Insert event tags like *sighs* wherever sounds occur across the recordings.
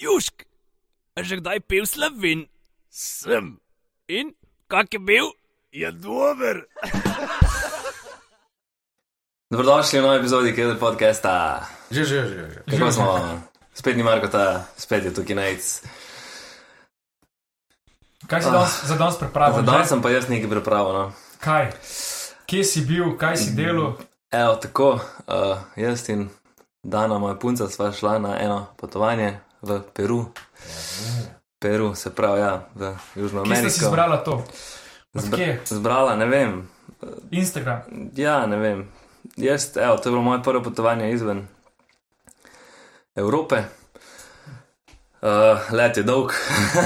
Južk, a že kdaj pil slovin? Sem. In kak je bil? Je dober. *laughs* Dobrodošli v novi epizodi Keder podcasta. Že, že, že. že. Kako smo? Spet ni Marko, ta, spet je tukaj najc. Kaj si danes, za danes pripravil? Za danes sem pa jaz nekaj pripravil. No. Kaj? Kje si bil, kaj si delal? Evo, tako, uh, jaz in Dana, moja punca, sva šla na eno potovanje v Peru. Peru, se pravi, ja, v Južno Kje Ameriko. si zbrala to? Zbra- kje? Zbrala, ne vem. Instagram. Ja, ne vem. Jaz, evo, to je bilo moje prvo potovanje izven Evrope. Uh, let je dolg,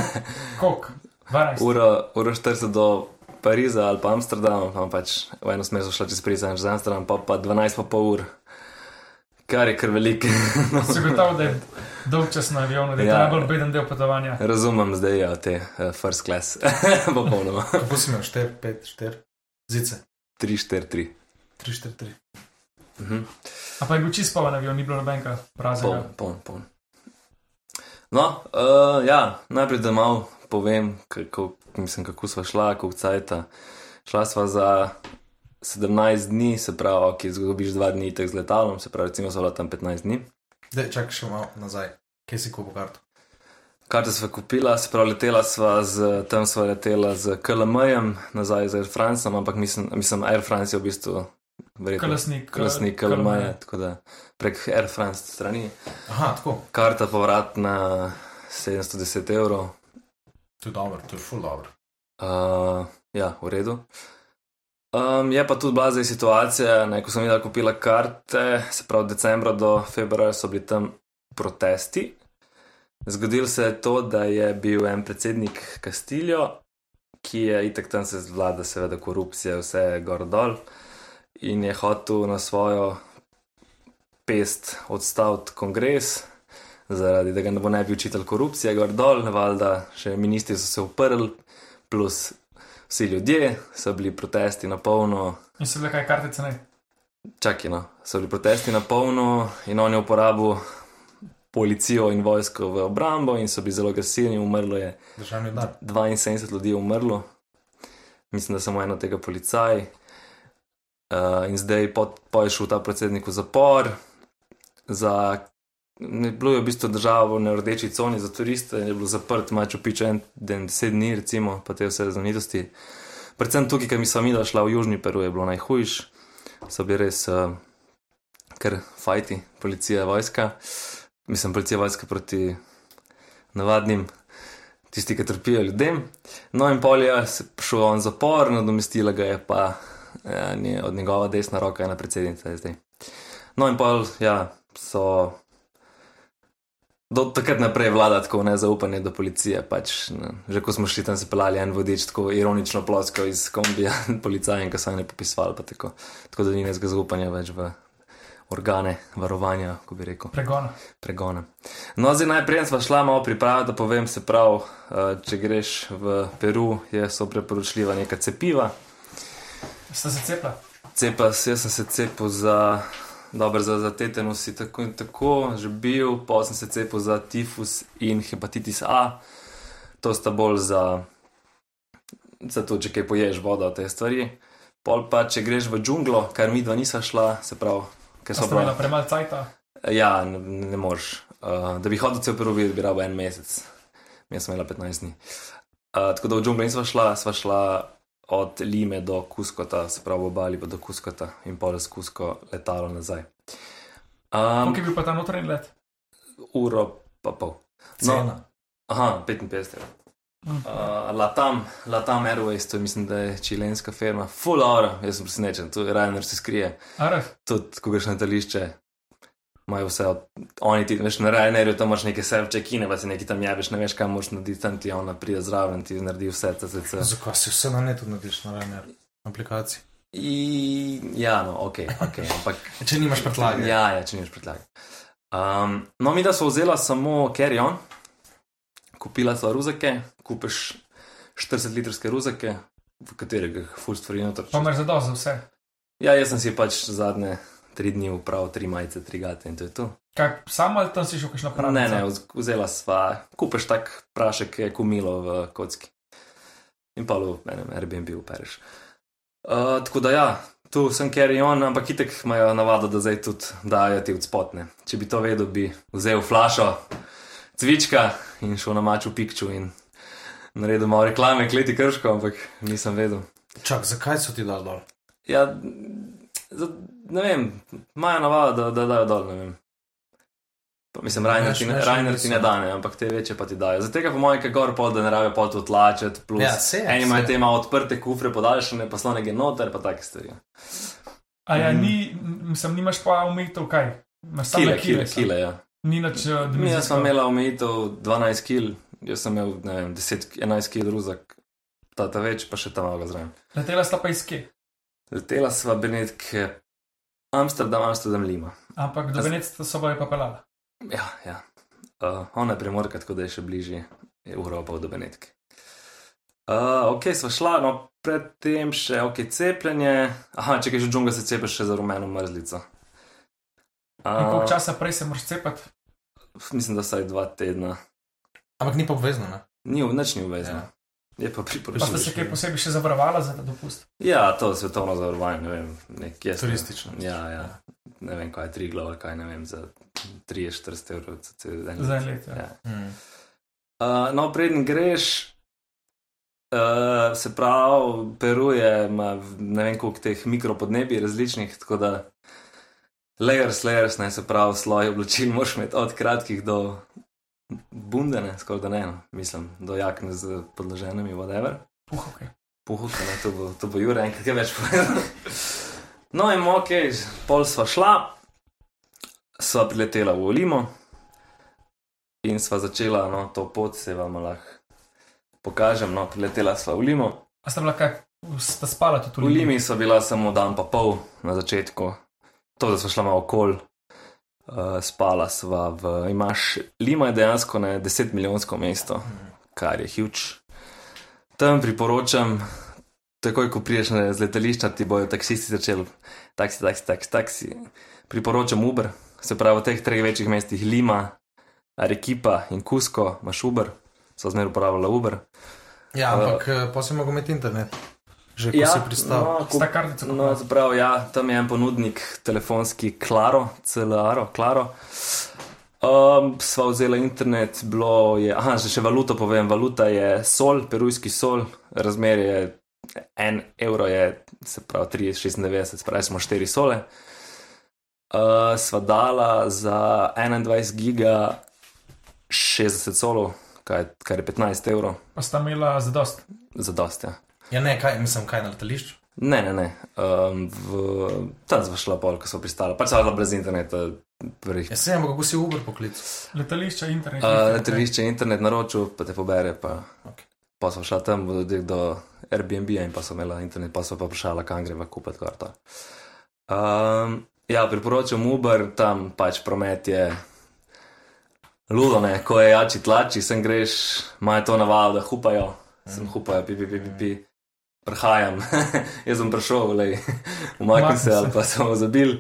*laughs* Kok? 12. uro, uro 40 do Pariza ali pa Amsterdama, pa pač v eno smer so šla čez Pariz in čez Amsterdam, pa pa 12 pa pol ur, kar je kar veliko. *laughs* Si gotovo, da je dolg čas na avionu, da je Ja. najbolj beden del potovanja. Razumem zdaj, ja, te uh, first class, *laughs* popolnoma. Kako si imel 4, 5, 4, zice, 3, 4, 3. 3, 4, 3. Mhm. A pa je bil čist poln avion, ni bilo nobenega praznega. poln, poln. No, uh, ja, najprej da malo povem, kako, mislim, kako sva šla, koliko cajta. Šla sva za 17 dni, se pravi, ki izgubiš 2 dni tek z letalom, se pravi, recimo, so bila tam 15 dni. Dej, čakaj še malo nazaj. Kje si kupil karto? Karte sva kupila, se pravi, letela sva z, tam sva letela z KLM-jem, nazaj z Air France, ampak mislim, mislim, Air France je v bistvu verjetno Kolesnik. klasnik eh, KLM-ja, tako da prek Air France strani. Aha, tako. Karta povratna 710 evrov. To je dobro, to je full dobro. Uh, ja, v redu. Um, je pa tudi bila zdaj situacija, ne, ko sem videla kupila karte, se pravi, decembra do februarja so bili tam protesti. Zgodilo se je to, da je bil en predsednik Kastiljo, ki je itek tam se zvlada, seveda, korupcija, vse je gor dol in je hotel na svojo pest odstaviti kongres, zaradi da ga ne bo ne bi učitelj korupcije, gor dol, valjda še ministri so se uprli, plus vsi ljudje, so bili protesti na polno, In so bile kaj kartice ne? čakaj, no, so bili protesti na polno in on je uporabil policijo in vojsko v obrambo in so bili zelo agresivni, umrlo je Državni dar. 72 ljudi je umrlo, mislim, da samo eno tega policaj. Uh, in zdaj po, po je šel ta predsednik v zapor, za, ne, bilo je v bistvu država na rdeči coni za turiste, je bilo zaprt, mačo piče en den, deset dni, recimo, pa te vse znamenitosti. Predvsem tukaj, ker mi smo mi šla v Južni Peru, je bilo najhujš, so bili res uh, kar fajti, policija, vojska, mislim, policija, vojska proti navadnim tisti, ki trpijo ljudem. No, in pol je se šel on zapor, nadomestila ga je pa nje- od njegova desna roka, ena predsednica je zdaj. No, in pol, ja, so. Do takrat naprej vlada tako nezaupanje do policije. Pač, ne, že ko smo šli tam, se pelali en vodič, tako ironično plosko iz kombija, *laughs* policajem, ki so jim popisovali. pa Tako, tako da ni nezga zaupanja več v organe varovanja, ko bi rekel Pregona. pregona. No, zdaj najprej smo šla malo pripraviti, da povem se prav, eh, če greš v Peru, je so preporočljiva neka cepiva. Ste se cepila? Cepa, jaz sem se cepil za, dobro, za, za tetanus in tako in tako, že bil, pa sem se cepil za tifus in hepatitis A. To sta bolj za, za to, če kaj poješ vodo, te stvari. Pol pa, če greš v džunglo, kar mi dva nisva šla, se pravi, ker so ste imela premalo cajta? Ja, ne, ne moreš. Uh, da bi hodil cel Peru, bi rabo en mesec. Mi smo imeli 15 dni. Uh, tako da v džungli nisva šla, sva šla od Lime do Kuskota, se pravi obali pa do Kuskota in pol z Kusko letalo nazaj. Um, Koliko je bil pa ta notranji let? uro pa pol. Cena. Aha, 55 evrov. Uh, Latam, Latam Airways, to je, mislim, da je čilenska firma, full hour, jaz sem presenečen, tu Ryanair se skrije tudi, ko greš na letališče, imajo vse od oni ti, veš, na Ryanairu tam imaš neke self-check-ine, pa si neki tam jabeš, ne veš, kam moraš narediti, tam ti ona pride zraven, ti naredi vse, CCC. Zakaj si vse na netu narediš na Ryanair aplikaciji? I, ja, no, ok, ok, ampak. *laughs* Če nimaš prtljage. Ja, ja, če nimaš predlage. Um, no, mi da so vzela samo carry-on, kupila sva ruzake, kupiš 40 litrske ruzake, v katerega full stvari noter. pa imaš zadost za vse. Ja, jaz sem si pač zadnje tri dni upravil tri majice, tri gate in to je to. Kaj, samo ali tam si šel kakšno pravo? Ne, ne, vz- vzela sva, kupeš tak prašek, je kumilo v kocki. In pa v enem Airbnb upereš. Uh, tako da ja, tu sem carry on, ampak itek imajo navado, da zdaj tudi dajo ti odspotne. Če bi to vedel, bi vzel flašo cvička in šel na mač v pikču in naredil malo reklame, kleti krško, ampak nisem vedel. Čak, zakaj so ti dal dol? Ja, ne vem, imajo navado, da, da dajo dol, ne vem. Pa, mislim, Rajner ti, ne- ti ne dane, ampak te večje pa ti dajo. Zato tega, po mojem, kaj gor pol, da ne rabijo pol to tlačeti, plus Ja, je, eni imajo saj je. te malo odprte kufre, podaljšane, pa slonege noter, pa take stvari. A ja, Mhm. ni, mislim, nimaš pa omejitev kaj? Imaš samo Kile, kile, kile, kile, ja. Ni nič uh, Mi jaz sem imela omejitev 12 kg, jaz sem imel, ne vem, 10, 11 kg ruzak, ta ta več, pa še tam malo zraven. Letela sta pa iz kje? Letela sva Benetke, Amsterdam, Amsterdam, Lima. Ampak do Venece so bile pa pelala. Ja, ja. Uh, ona je primorka, tako da je še bližje Evropa do Benetke. Uh, ok, sva šla, no predtem še ok, cepljenje. Aha, če kaj že džunga se cepiš še za rumeno mrzlico. In koliko Uh, časa prej se moraš cepati? mislim, da vsaj dva tedna. Ampak ni pa obvezno, ne? Ni, nič ni uvezno. Ja. Je pa Pa ste se kaj posebej še zavarovala za ta dopust? Ja, to je svetovno zavarovanje, ne vem, nekje. Turistično. Ja, ja. Ne vem, kaj je tri glava, kaj ne vem, za 30-40 evrov za cel en Za let. en let. Ja. Ja. Mm. Uh, no, preden greš, uh, se pravi, peruje, ima v- ne vem koliko teh mikropodnebij različnih, tako da layers, layers, ne se pravi, sloj oblačil moš imeti od kratkih do bundene, skoraj da ne, no, mislim, do jakne z podloženimi, whatever. Puhovke. Puhuka, ne, to bo, to bo Jure enkrat več povedal. No, in ok, pol sva šla, sva priletela v Olimo in sva začela no, to pot, se vam lahko pokažem. No, priletela sva v Limo. A sta bila kaj? Sta spala tudi V Limi sva bila samo dan pa pol na začetku, to, da sva šla malo okol. Uh, spala sva v, imaš, Lima je dejansko ne 10 milijonsko mesto, kar je huge. Tam priporočam, takoj ko priješ na letališča, ti bojo taksisti začeli, taksi, taksi, taksi, taksi. Priporočam Uber, se pravi v teh treh večjih mestih Lima, Arequipa in Cusco, imaš Uber, so zmeraj uporabljala Uber. Ja, ampak uh, pa si mogel imeti internet. Že ko Ja, si pristal. no, Sta kartico No, kupila? zapravo, ja, tam je en ponudnik, telefonski Claro, CLR, Claro. Um, sva vzela internet, bilo je, aha, že še valuto povem, valuta je sol, perujski sol, razmer je en evro, je, se pravi 3,96, se pravi smo 4 sole. Uh, sva dala za 21 giga 60 solov, kaj, kar je 15 evrov, Pa sta imela zadost. za dost, ja. Ja, ne, kaj, mislim, kaj na letališču. Ne, ne, ne. Um, v, tam smo šla pol, ko so pristala. Pač bila brez interneta, prvih. Ja, sem, kako si Uber poklic? Letališče, internet. Uh, internet, letališče, internet naročil, pa te pobere. Pa, Ok. pa so šla tam do, do Airbnb in pa so imela internet, pa so pa vprašala, kam greva kupiti karto. Um, ja, priporočam Uber, tam pač promet je. Ludo, ne, ko je jači tlači, sem greš, imajo to navado, da hupajo, sem hupajo, pi, pi, pi, pi, pi. Prehajam, *laughs* jaz sem prišel, le, umaknil se ali se. pa sem zabil.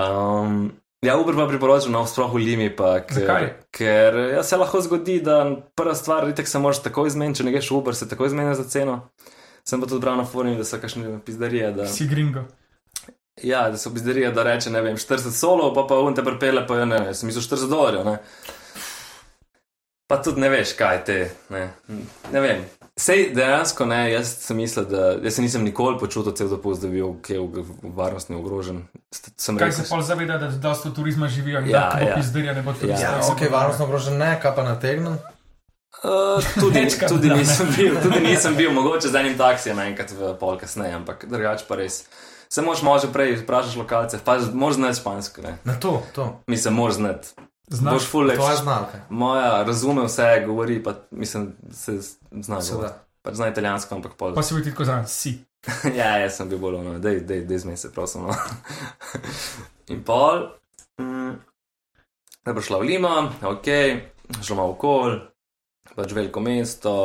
Um, ja, Uber pa priporočam, no, sploh v Limi, pa, ker, Zakaj? ker ja, se lahko zgodi, da prva stvar, itek se moraš takoj zmeniti, če ne greš v Uber, se takoj zmeni za ceno. Sem pa tudi bral na forumu, da so kakšne pizdarije, da, Si gringo. ja, da so pizdarije, da reče, ne vem, 40 solov, pa pa un te prepele, pa jo ne, vem, sem mislil 40 dolarjev, ne. Pa tudi ne veš, kaj te, ne, ne vem. Sej dejansko ne, jaz sem mislil, da jaz se nisem nikoli počutil cel dopust, da bi bil kje v, v varnostni ogrožen. Sem Kaj rekel, se pol zaveda, da dosta turizma živijo in Ja, da bo ja. pizderja ne bo tudi Ja, Ja, ok, varnostno ogrožen ne, kaj pa nategnen. Uh, tudi, tudi, nisem bil, tudi nisem bil, mogoče z enim taksijem enkrat v pol kasneje, ampak drugače pa res. Se moš malo že prej vprašati lokalce, pa moraš znati špansko, ne. Na to, to. Mislim, moraš znati. Znaš, Boš full Tvoja znalka. Moja razume vse, govori, pa mislim, se zna. Seveda. govoriti. Pač zna italijansko, ampak pol. pa si bil ti tako zraven, si. *laughs* ja, jaz sem bil bolj ono, dej, dej, dej zmej se, prosim. No. *laughs* In pol, mm, da bo šla v Lima, ok, šlo malo okol, pač veliko mesto,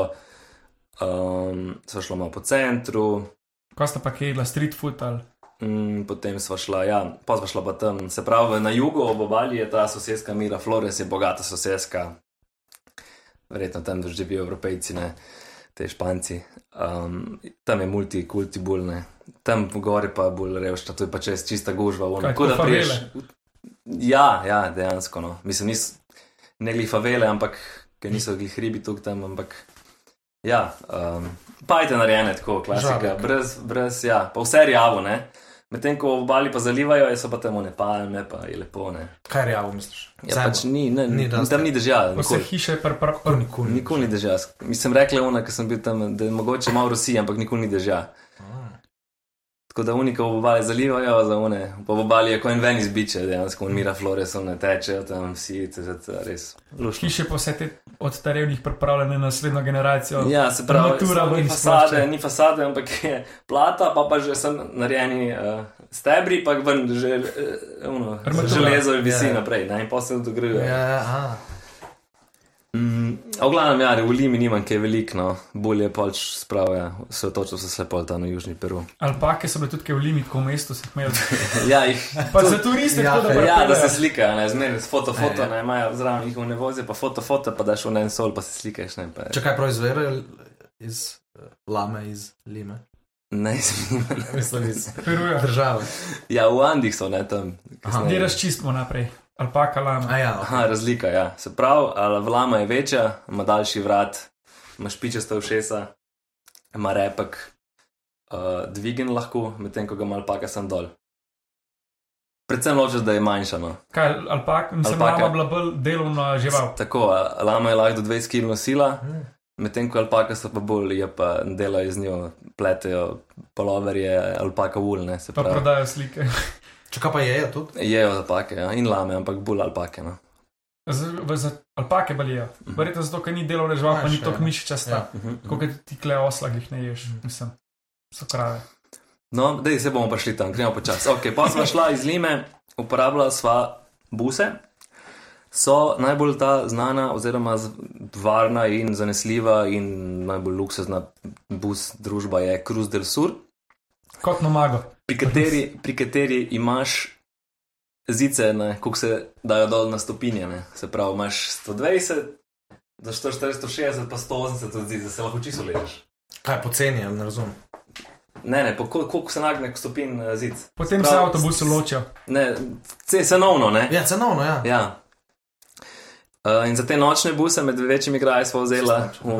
um, so šlo malo po centru. Ko sta pa kaj jedla street food ali Mm, potem smo šla, ja, pa smo šla pa tam. Se pravi, na jugu ob obali je ta sosedska Mira Flores, je bogata sosedska. Verjetno tam živijo Evropejci, ne te Španci. Um, tam je multikulti bolj ne. Tam gori pa bolj revšča, to je pa čez čista gužva. Kaj, Tako da priješ. Ja, ja, dejansko. No. Mislim, nis, ne glih favele, ampak ker niso glih hribi tukaj tam, ampak ja, um, pajte narejene tako, klasika, Žarek. brez, brez, ja, pa vse rjavo, ne. Medtem ko v obali pa zalivajo, so pa tam one palme, pa je lepo, ne. Kaj je rjavo, misliš? Ja, pač ni, ne, Ni ni dosti. tam ni dežja, Vse hiše pripravljene. Nikoli, nikoli. Nikoli ni dežja. Mislim, rekla je ona, ker sem bil tam, da je mogoče malo Rusija, ampak nikoli ni dežja. Tako da unika v obali zalivajo, za one, pa obali je kot en ven izbiče, dejansko, on mira flores, one tečejo tam vsi, je res. luštno. Hiše pa vse te od starevnih pripravljene na naslednjo generacijo. Ja, se pravi, ven ni fasade, ni fasade, ampak je plata, pa pa že sem narejeni uh, stebri, pa ven že uh, uno, Armatura. železo visi Ja. naprej, ne, in pa se dograjuje. Ja, ja, aha. Mm, v glavnem, ja, v Limi nimam kaj veliko, no. bolje pač spravlja, se točno se vse pol tam na južni Peru. Alpake so bile tudi v limit, ko v mestu si jih imel. Ja, jih, Pa za turiste, Ja, tako da ja, da se slikajo, ne, zmeraj s foto, foto, Ja, ja. ne, imajo zraven jih ne vozijo, pa foto, foto, pa daš v en sol, pa se slikaš, ne, pa Če kaj proizvedejo iz eh, lame, iz lime. ne. Mislim, iz Peruja. države. Ja, v Andih so, ne, tam. Aha. Gdje razčistimo naprej? Alpaka lama. A ja, Aha, razlika, ja. Se pravi, ali vlama je večja, ima daljši vrat, ima špičaste ušesa, ima repek, uh, dvigen lahko, medtem ko ga mal paka sem dol. Predvsem ločeš, da je manjša. No. Kaj, alpak, mislim, Alpaka. lama bila bolj delovna žival. Tako, lama je lahko do 20 kg nosila, Hm. medtem ko alpaka so pa bolj, je pa delajo z njo, pletejo poloverje, alpaka ul, ne se Pa prodajo slike. Če kaj pa jejo tudi? Jejo alpake ja, in lame, ampak bolj alpake. No. Z, v, za alpake balijo. Verjetno zato, ker ni delovna žival, pa ni tako ja. mišičasta. Ja. Mhm. Kot ti kle osla, jih ne ješ. Mislim, so krave. No, da se bomo prišli tam, gremo počasi. Okay, pa smo šla iz Lime, uporabljala sva buse. So najbolj ta znana, oziroma z- varna in zanesljiva, in najbolj luksuzna bus družba je Cruise del Sur, Kot nomago. Pri kateri, pri kateri imaš zice, kako se dajo dol na stopinje. Ne. Se pravi, imaš 120, do 460, 160, pa 180 od zice, se lahko čisto ležeš. Kaj poceni, ne razumem. Ne, ne, po kol- koliko se nagne k stopin eh, zic. Potem Prav, se avtobusi ločijo. Ne, ce- cenovno, ne. Ja, cenovno, ja. Ja. Uh, in za te nočne buse med večjimi kraji smo vzela, smo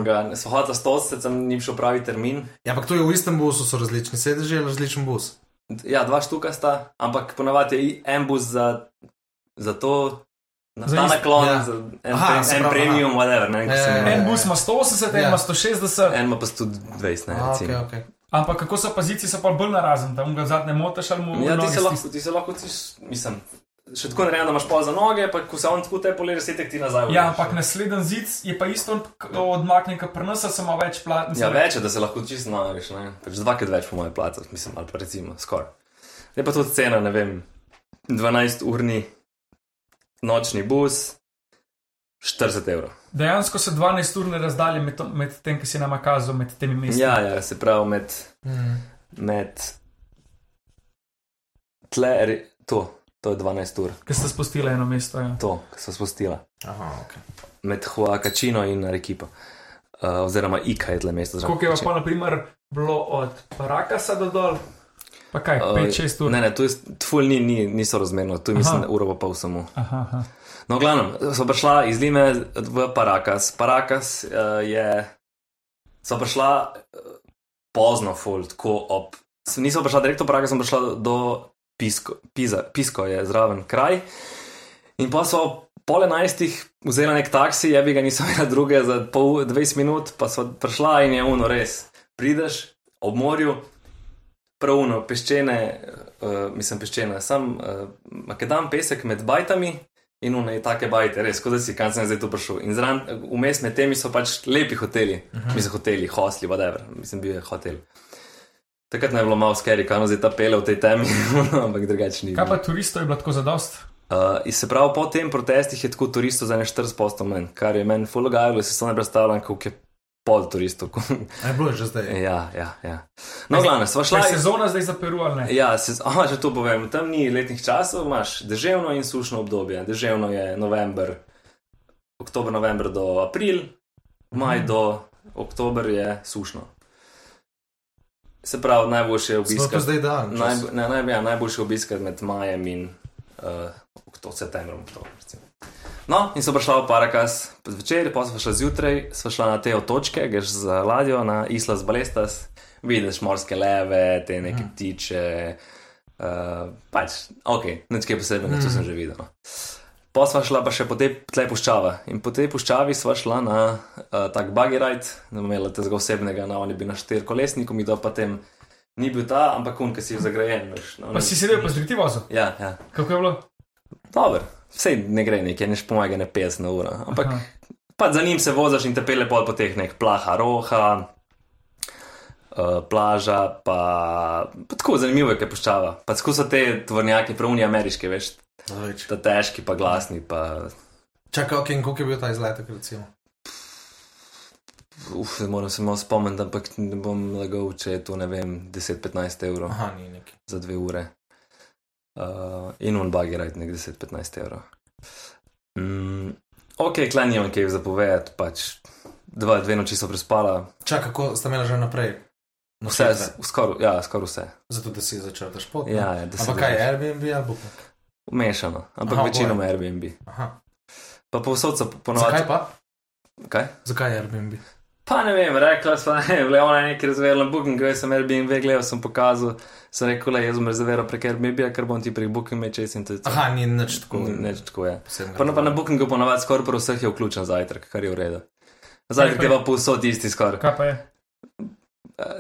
hotela 180, sem njim šel pravi termin. Ja, ampak to je v istem busu, so različni sedeži različen bus. Ja, dva štuka sta, ampak ponavadi je en bus za, za to, na Za ta naklon, ja. en, Aha, pre, se en pravi, premium, whatever. Ne, vem, se Ja, ja, imenuje. En bus ima 180, en Ja. ima 160. En ima pa 120, ne, A, recimo. okay, okay. Ampak kako so pozicije, so pa bolj narazen, tam ga zadnje motaš ali mu Ja, noge ti se lahko, ti se lahko, ti, mislim, še tako narejeno, imaš pol za noge, pa ko se on tako te polere, setek ti nazaj. Ja, vlečeš. ampak naslednji zid je pa isto odmaknjen, kot prnasa, samo več plat. Ja, več je, da se lahko čisto naveš, ne. Pač dvakrat več po moje plate, mislim, ali pa recimo skoraj. Je pa tudi cena, ne vem, 12-urni nočni bus, 40 evrov. Dejansko so 12 urne razdalje med, to- med tem, ki si nam kazal, med temi mesti. Ja, ja, se pravi med, Mm. med tle, to, to je 12 ur, Ki ste spustili eno mesto. Ja. to, ki so spustila. Aha, ok. Med Huacachino in Arequipa. Uh, oziroma Ika je tle mesto. Koliko je pa, na primer, bilo od Parakasa do dol? Pa kaj, Uh, 5-6 ur? Ne, ne, tu je tvul ni, ni, niso razmerno, tu je mislim, Aha. uro pa pol samo. Aha, aha. No, v glavnem, so prišla iz Lime v Parakas. Parakas uh, je. So prišla uh, pozno, ful, tako ob. Nisem prišla direkt v Parakas, sem prišla do Pisko, Piza, Pisko je zraven kraj. In pa so pol enajstih vzela nek taksi, je bi ga nisem *laughs* imela druge za pol 20 minut, pa so prišla in je uno res. Prideš ob morju, pravuno, peščene, uh, mislim peščene, sam uh, makedam pesek med bajtami. In une take bajte, res, kot da si, kam sem zdaj tu prišel. In zraven, vmes med temi so pač lepi hoteli, uh -huh. mislim, hoteli, hostli, whatever, mislim, bil je hotel. Takrat naj bilo malo skeri, kam zdaj ta pele v tej temi, *laughs* ampak drugače ni. Kaj pa turistov je bilo tako zadost? Uh, se pravi, po tem protestih je tako turistov za ne 40% manj, kar je meni fulogajalo, se to ne predstavljam, koliko je pol turistov. *laughs* Je bilo je že zdaj. ja, ja, ja. No, glavno, sva šla. Je sezona zdaj za Peru ali ne? Ja, se, aha, že to povem. Tam ni letnih časov, imaš deževno in sušno obdobje. Deževno je november, oktober, november do april, maj Mhm. do oktober je sušno. Se pravi, najboljše to obiskati. zdaj dan. Naj, ne, naj, ja, najboljše obiskati med majem in uh, okto, septembrom. Oktober, no, in so prišla v Parakas zvečer, pa smo šla zjutraj, smo šla na te otočke, greš z ladjo na Islas Balestas, vidiš morske leve, te neke Mhm. ptiče. Uh, pač, ok, nič kaj posebnega, to Mhm. sem že videl. No. Pa sva šla pa še po tej tle puščava. In po tej puščavi sva šla na uh, tak buggy ride, ne bomo imeli tega osebnega, na oni bi na štir kolesniku, mi do pa tem ni bil ta, ampak un, ki si je zagrajen. Veš, no, Pa si sedel pa zdaj ti vozil. Ja, ja. Kako je bilo? Dober, vse ne gre nekaj, neš pomaga ne 50 na uro. Ampak Aha. pa za njim se voziš in te pele pol po teh nek plaha, roha. Uh, plaža, pa, pa tako zanimivo je, kaj puščava. Pa tako so te tvornjaki, pravni ameriški, veš. Ta težki, pa glasni. Pa, Čakaj, ok, in koliko je bil ta izletek, recimo? uf, moram se malo spomniti, ampak ne bom lagal, če je to, ne vem, 10-15 evrov Aha, ni neki. za dve ure. Uh, in on bagi ride nek 10-15 evrov. Mm, ok, klej nimam kaj zapovedati, pač dva, dve noči so prespala, Čakaj, kako ste imeli že naprej? vse, Nosilce? skoraj ja, skor vse. Zato, da si začel ta šport. ne? Ja, ja, da se Ampak kaj, Airbnb ali Booking? Mešano, ampak Aha, večinoma oboje. Airbnb. Aha. Pa povsod so Zakaj ponovadi. pa? Kaj? Zakaj Airbnb? Pa ne vem, rekla sva, *laughs* ne, bile ona je nekaj razverjala na Booking, jaz sem Airbnb gledal, sem pokazal, sem rekel, le, jaz bom rezerviral prek Airbnb, ker bom ti prek Booking mečes in to je to. Aha, ni nič tako. Ne, tako je. posebnega. Pa, na- pa na Bookingu ponovadi skoraj pri vseh je vključen zajtrk, kar je v redu. Zajtrk je pa povsod isti skoraj. Kaj pa je?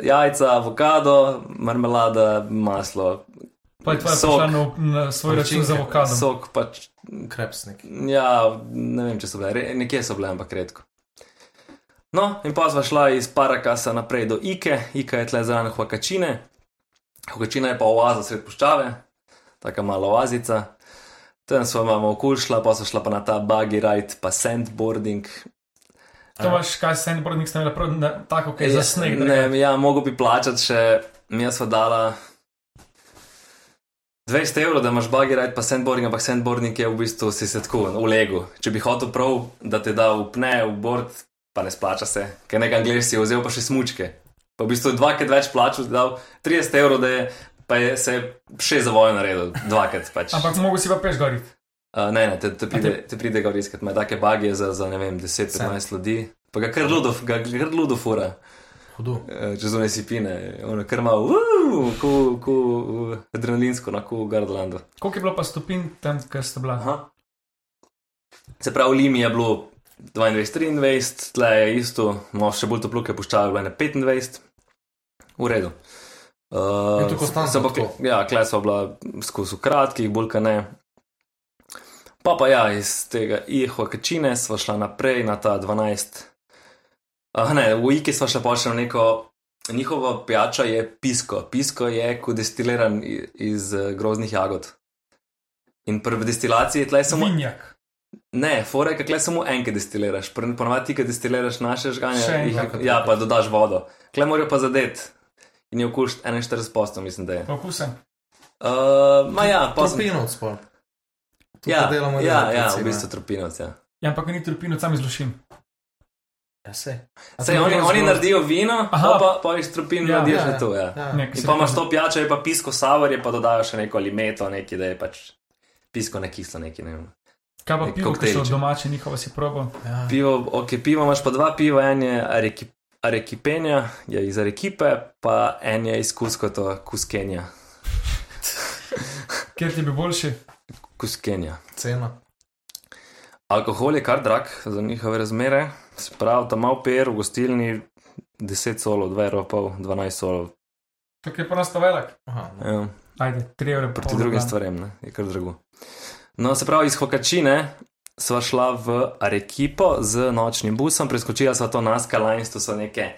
Jajca, avokado, marmelada, maslo. Pa je tvoja Sok. prišla na, na svoj račun z Palačinke. avokadom. Sok pač, Krepsnik. ja, ne vem, če so bile, re- nekje so bile, ampak redko. No, in pa sva šla iz Parakasa naprej do Ike, Ika je tle zraven Huakačine. Huakačina je pa oaza sred puščave, taka mala oazica. Tam sva malo okul šla, pa sva šla pa na ta buggy ride, pa sandboarding, To imaš, kaj sandboarding ste imeli prav, na, tako, kaj za sneg. Ne, ja, mogo bi plačati še, mi smo dala 200 evrov, da imaš buggy ride, pa sandboarding, ampak sandboarding je v bistvu si se tako v legu. Če bi hotel prav, da te da upne v board, pa ne splača se, ker nekaj angliš si je vzel pa še smučke. Pa v bistvu dvakrat več plačal, dal 30 evrov, da je, pa je se še za vojo naredil, dvakrat pač. Ampak mogo si pa peš goriti. Uh, ne, ne, te, te pride, te pride ga riskat, ima take bagije za, za ne vem, 10-15 ljudi, pa ga kar ludo, ga kar ludo fura. Hudo. Eh, čez one sipine, ono kar malo, uh, ku, uh, adrenalinsko, na ku Gardlandu. Koliko je bilo pa stopinj tam, kjer ste bila? Aha. Se pravi, v Limi je bilo 22-23, tle je isto, malo še bolj toplo, ker puščajo bilo je na 25, v redu. Uh, Je se pa tako? Ja, kle so bila skozi v kratkih, bolj ka ne. Pa pa ja, iz tega Iho Kačine sva šla naprej na ta 12. Uh, ne, v Iki sva šla pa še na neko. Njihova pijača je pisko. Pisko je kot destiliran iz eh, groznih jagod. In pri destilaciji tle je samo. Vinjak. Ne, fore, kaj samo enkrat destiliraš. Ti, ki destiliraš naše žganje, jih, ja, pa dodaš vodo. Kle morajo pa zadeti. In je okuš 41 posto, mislim, da je. Pa okusen. Uh, ma ja, pa sem. Tropinovc pol. Tukaj Ja, delamo ja, ja, v bistvu tropinovc, ja. Ja, ampak ni trpino, sam izlušim. Ja, sej. A Sej, oni, oni naredijo vino, Aha. pa, pa iz tropin Ja, naredijo ja, ja. to. Ja. Ja. Nek In pa imaš to pijačo, je pa pisko savorje, pa dodajo še neko limeto, neki, da je pač pisko ne kislo, neki ne vem. Kaj pa pivo, ki so domače, njihovo si probo. Ja. Pivo, ok, pivo imaš pa dva piva, en je areki, arekipenja, je iz arekipe, pa en je iz kuskoto, kuskenja. *laughs* Kjer ti bi boljši? Kuskenja. Cena. Alkohol je kar drag za njihove razmere, se pravi, tam malo per v gostilni 10 solov, 2 evrov, pol, 12 solov. Kako je pa nas to velik? Aha, no. Ja, Ajde, 3 evre. proti drugim dan. stvarem, ne, je kar drago. No, se pravi, iz Hokačine sva šla v Arekipo z nočnim busom, preskočila sva to Naska Lines, to so neke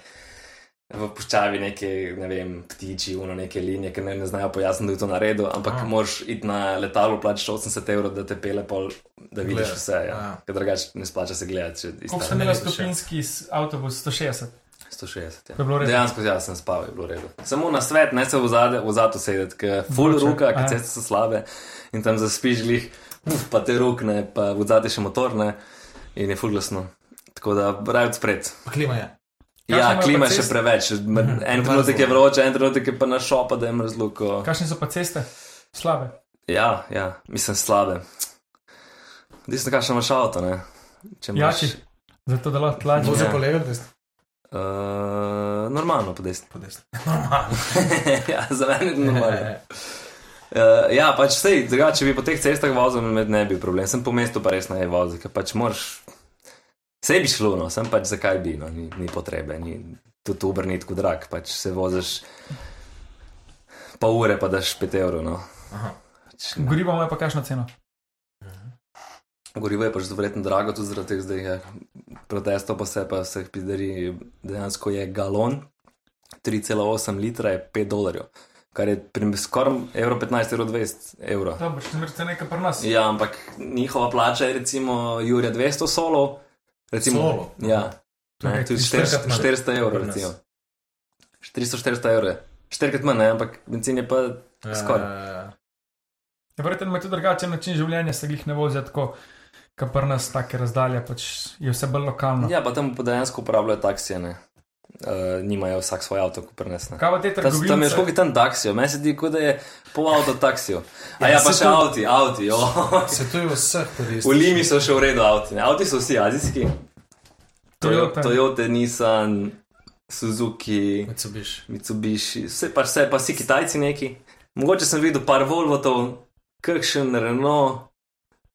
v puščavi neke, ne vem, ptiči, uno neke linije, ki ne, ne znajo pojasniti, da je to naredil, ampak Aha. moraš iti na letalo, plačati 80 evrov, da te pele pol, da vidiš vse. Ja. ja. Ker drugače ne splača se gledati. če iz Koliko tam sem imel ne vidiš, ja. stopinski avtobus? 160. 160. Ja. Dejansko jaz sem spal, je bilo redo. Samo na svet, ne se v zadu sedeti, ker full Vroče, ruka, ker ceste so slabe in tam zaspiš glih, uf, pa te rukne, pa v zadnji še motorne in je full glasno. Tako da raj odspred. Pa klima je. Ja, klima je še preveč. Mhm. En trenutek je vroče, en trenutek je pa na šopa, da je mrzlo. Ko... Kakšne so pa ceste? Slabe. Ja, ja, mislim slabe. Desno, kakšno imaš avto, ne? Če imaš- Jači. Zato da lahko tlači. Vozi Ja. po levi, desni. Uh, normalno, po desni. Po desni. *laughs* Normalno. *laughs* ja, za mene je normalno. Uh, *laughs* ja, pač sej, drugače, če bi po teh cestah vozil, med ne bi bil problem. Sem po mestu pa res naj vozil, ker pač moraš. Vse bi šlo, no, sem pač zakaj bi, no, ni, ni potrebe, ni tudi Uber ni tako drag, pač se voziš pol ure, pa daš 5 evrov. No. Pač, ne. Gorivo ima pa kakšno ceno? Gorivo je pač verjetno drago, tudi zaradi teh zdaj protestov, pa se pa vseh pizderij, dejansko je galon, 3,8 litra je 5 dolarjev, kar je skoraj evro 15, evro 20 evro. Dobro, še zmeraj nekaj pri nas. Ja, ampak njihova plača je recimo Jurija 200 solov. Recimo, Solov? Ja, To je ne, tudi štirikrat 400, manj 400 evrov, recimo. 300-400 evrov. Štirikrat manj, ne, ampak benzin je pa skoraj. Uh, Ja, Verjetno ima tudi drugačen način življenja, se jih ne vozijo tako, kot pri nas, take razdalje, pač je vse bolj lokalno. Ja, pa tam pa dejansko uporabljajo taksije, ne. Uh, nimajo vsak svoj avto, kot pri nas. ne. Kaj pa te Ta, tam je trgovine? škogi tam taksijo, meni se zdi, kot da je pol avto taksijo. A Ja, ja, pa se še to- avti, avti, jo. *laughs* Svetujo vseh turistov. V Limi so še v redu avti, ne. Avti so vsi azijski. Toyota. Toyota, Toyota Nissan, Suzuki. Mitsubishi. Mitsubishi, vse pa vse, pa vsi Kitajci neki. Mogoče sem videl par Volvotov, kakšen Renault,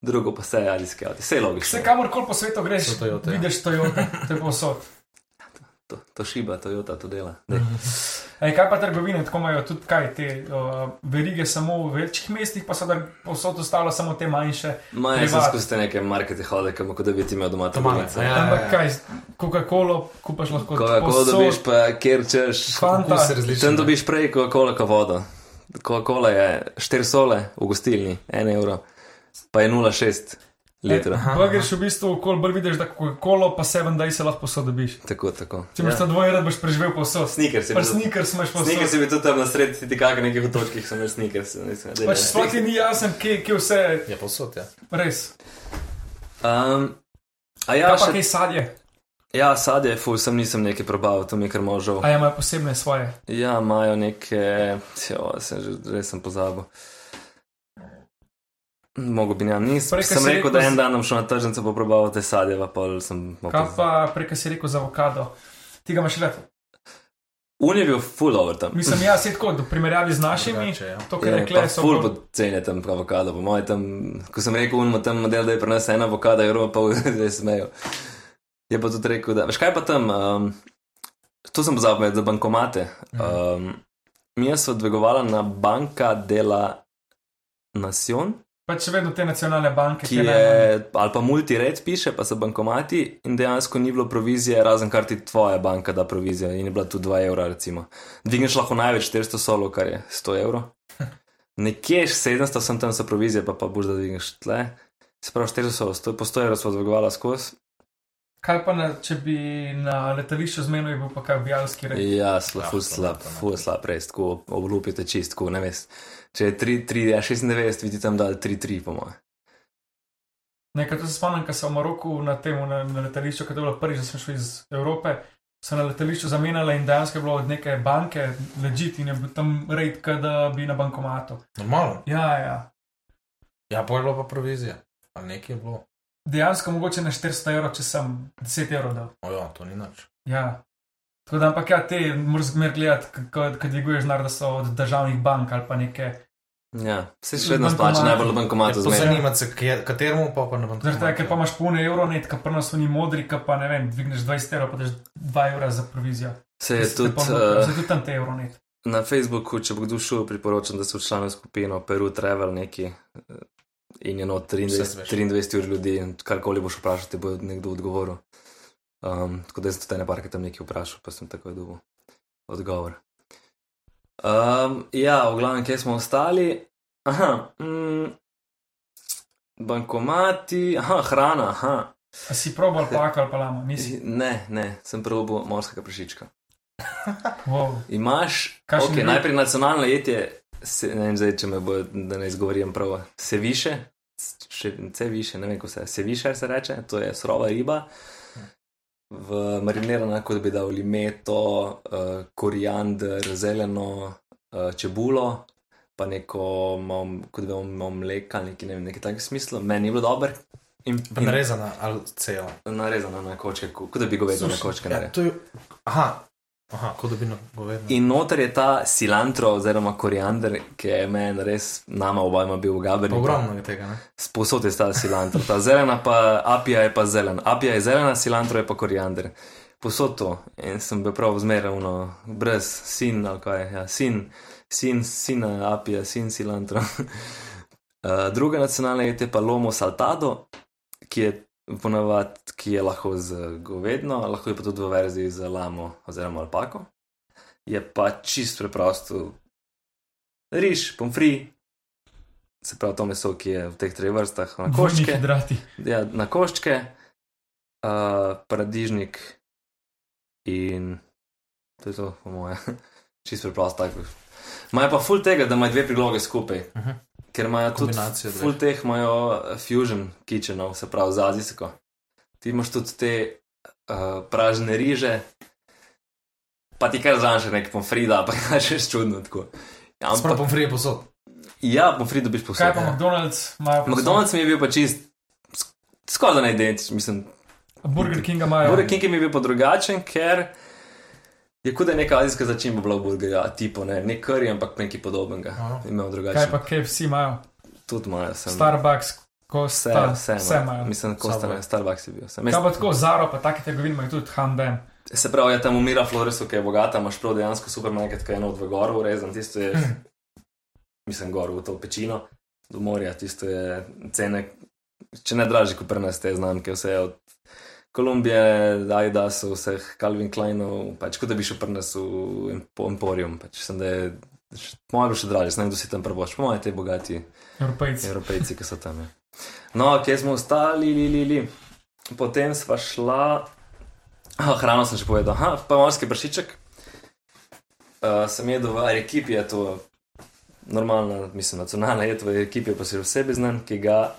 drugo pa vse azijske avto, vse je logično. Vse kamorkoli po svetu greš, So Toyote, ja. vidiš Toyota, to je povsod. To, to šiba, Toyota to dela. Ej, kaj pa trgovine, tako imajo tudi kaj, te uh, verige samo v večjih mestih, pa so da povsod ostalo samo te manjše. Sem Privat. skozi te neke markete hodil, kot da bi ti imel doma to malice. ja. Ampak kaj, Coca-Cola kupaš lahko Coca-Cola dobiš pa, kjer češ. Fanta. Tam dobiš prej Coca-Cola kot vodo. Coca-Cola je 4 sole v gostilni, 1 evro, pa je 0,6 litra. Pa greš v bistvu, kol bolj vidiš, da Coca-Cola pa 7 daj se lahko posod dobiš. Tako, tako. Če imaš ja. ta dvoje, boš preživel posod. Sneakers je Pa bil- sneakers imaš posod. Sneakers je bil tudi tam na sredi, ti kakor nekih otočkih sem da je Pač sploh ti ni jasen, kje, kje vse, Je posod, ja. res. Um, a ja, Ja, pa še, kaj sadje, ja, sadje, fuj, sem nisem nekaj probal, to mi je kar možal. a ja, imajo posebne svoje. Ja, imajo neke, jo, sem že, res sem pozabil. Mogo bi njam, nisem. Prej, ko Sem rekel, da en dan bom šel na tržnico pa probal te sadje, pa sem. Kaj pa preka si rekel za avokado? Ti ga imaš let. Un je bil full over tam. Mislim, ja, se tako, v primerjavi z našimi, Drugače, ja. to, kar Je, rekle pa so. full bolj- poceni tam avokado, po mojem tam, ko sem rekel, unmo tam model, da je pri nas ena avokada, *laughs* je pa zdaj smejo. Je pa tudi rekel, da, veš kaj pa tam, um, to sem pozabil, za bankomate. Um, mi so dvigovala na banka dela Nacion, Pač še vedno te nacionalne banke, ki je, ali pa multired piše, pa so bankomati in dejansko ni bilo provizije, razen kar ti tvoja banka da provizijo in je bila tu 2 evra, recimo. Dvigneš lahko največ 400 solov, kar je 100 evrov. *laughs* Nekje 700 sem tam so provizije, pa pa boš da dvigneš tle. Se pravi, 400 solov, 100, po 100 evrov smo dvigovali skozi. Kaj pa, na, če bi na letališču zmenil, je bil pa kaj objalski red. Ja, slab, Ja, ful slab, slab, ne. ful slab, res, tako oblupite čist, tako ne veš. Če je 3, 3, ja, 96, vidi tam dal 3, 3, po mojem. Nekaj to se spomnim, ko sem v Maroku na tem, na, na letališču, ko je bilo prvič, da sem šel iz Evrope, so na letališču zamenjali in dejansko je bilo od neke banke ležit in je bil tam red, kot da bi na bankomatu. Normalno. Ja, ja. Ja, pa je bilo pa provizija. Ali nekaj je bilo. Dejansko mogoče na 400 evrov, če sem 10 evrov dal. Ojo, to ni nič. Ja. Tako da, ampak ja, te moraš zmer gledati, ko dviguješ znar, da so od državnih bank ali pa neke. Ja, se še vedno splača najbolj v bankomatu zmeraj. zanima se, kje- kateremu pa pa ne bom Zaradi tega, ker pa imaš polne evro, net, ki pa nas so ni modri, ki pa ne vem, dvigneš 20 evrov, pa daš 2 evra za provizijo. Se je tudi, uh, uh, tudi tam te evro net. Na Facebooku, če bo kdo šel, priporočam, da se včlani v skupino Peru Travel neki eh, in je not 23, Vse zveš. 23 ur ljudi in karkoli boš vprašal, ti bo nekdo odgovoril. Um, tako da sem tudi parke tam nekaj vprašal, pa sem takoj dobil. odgovor. Um, ja, v glavnem, kje smo ostali? Aha, mm, bankomati, aha, hrana, aha. A si probal alpako ali pa lamo? Nisi. Ne, ne, sem probil morskega prašička. Wow. Imaš, Kakšen okay, najprej nacionalno jetje, se, ne vem zdaj, če me bo, da ne izgovorim prav, se više, še vse više, ne vem, kako se se više se reče, to je surova riba. V marinirana, kot bi dal limeto, uh, koriander, zeleno, uh, čebulo, pa neko, malo, kot bi imel mleka, ali nekaj, ne vem, nekaj takega smisla. Meni je bilo dobro. In, in narezana ali celo. narezano na kočke, ko- kot da bi govedel na kočke. Ja, je, aha, aha kot da bi no govedno. In noter je ta cilantro oziroma koriander, ki je meni res, nama obajma bil Gaberniku. ogromno je tega, ne? Sposod je ta cilantro. Ta zelena pa, apija je pa zelen. Apija je zelena, cilantro je pa koriander. Posod to. In sem bil prav zmeraj, brez sin, ali kaj, ja, sin, sin, sin, apija, sin, cilantro. Uh, *laughs* druga nacionalna jed je pa lomo saltado, ki je ponavadi, ki je lahko z govedno, lahko je pa tudi v verziji z lamo oziroma alpako. Je pa čist preprosto riž, pomfri, se pravi to meso, ki je v teh treh vrstah, na koščke, ja, na koščke, uh, paradižnik in to je to, po moje, *laughs* čist preprosto tako. Imajo pa full tega, da imajo dve priloge skupaj. Uh -huh. Ker imajo tudi full teh imajo eh, fusion kitchenov, se pravi z azijsko. Ti imaš tudi te uh, pražne riže, pa ti kar znaš nek pomfrida, pa *laughs* kaj še čudno tako. Ja, ampak, pomfrije posod. ja, pomfrid dobiš posod. Kaj pa McDonald's? imajo povsod? McDonald's mi je bil pa čist sk- skoraj da identičen, mislim. Burger Kinga imajo. Burger King mi je bil pa drugačen, ker je kot da je neka azijska začimba bila v burgerju, a tipo ne, ne curry, ampak nekaj podobnega. Kaj pa KFC imajo? Tudi imajo, sem. Starbucks, Vse, Costa, vse, vse imajo. Mislim, Subway. ne, Starbucks je bil. Sem, Kaj pa tako, Zaro, pa take trgovine imajo tudi Hanben. Se pravi, ja, tam umira Floresu, ki je bogata, imaš prav dejansko supermarket, ki je not v goru urezan, tisto je, Hm. mislim, gor v to pečino, do morja, tisto je cene, če ne dražji, kot pri nas te znamke, vse od Kolumbije, Adidasu, vseh Calvin Kleinov, pač kot da bi šel pri nas v Empo- Emporium, pač sem da je, po mojem, še dražje, ne vem, kdo si tam prvoč, po mojem, te bogati Evropejci. Evropejci, ki so tam. Ja. No, kje smo ostali, li, li, li. Potem sva šla, oh, hrano sem že povedal, aha, pa morski pršiček. Uh, sem jedel v ekipi, je to normalna, mislim, nacionalna jed v ekipi, pa si vsebi znan, ki ga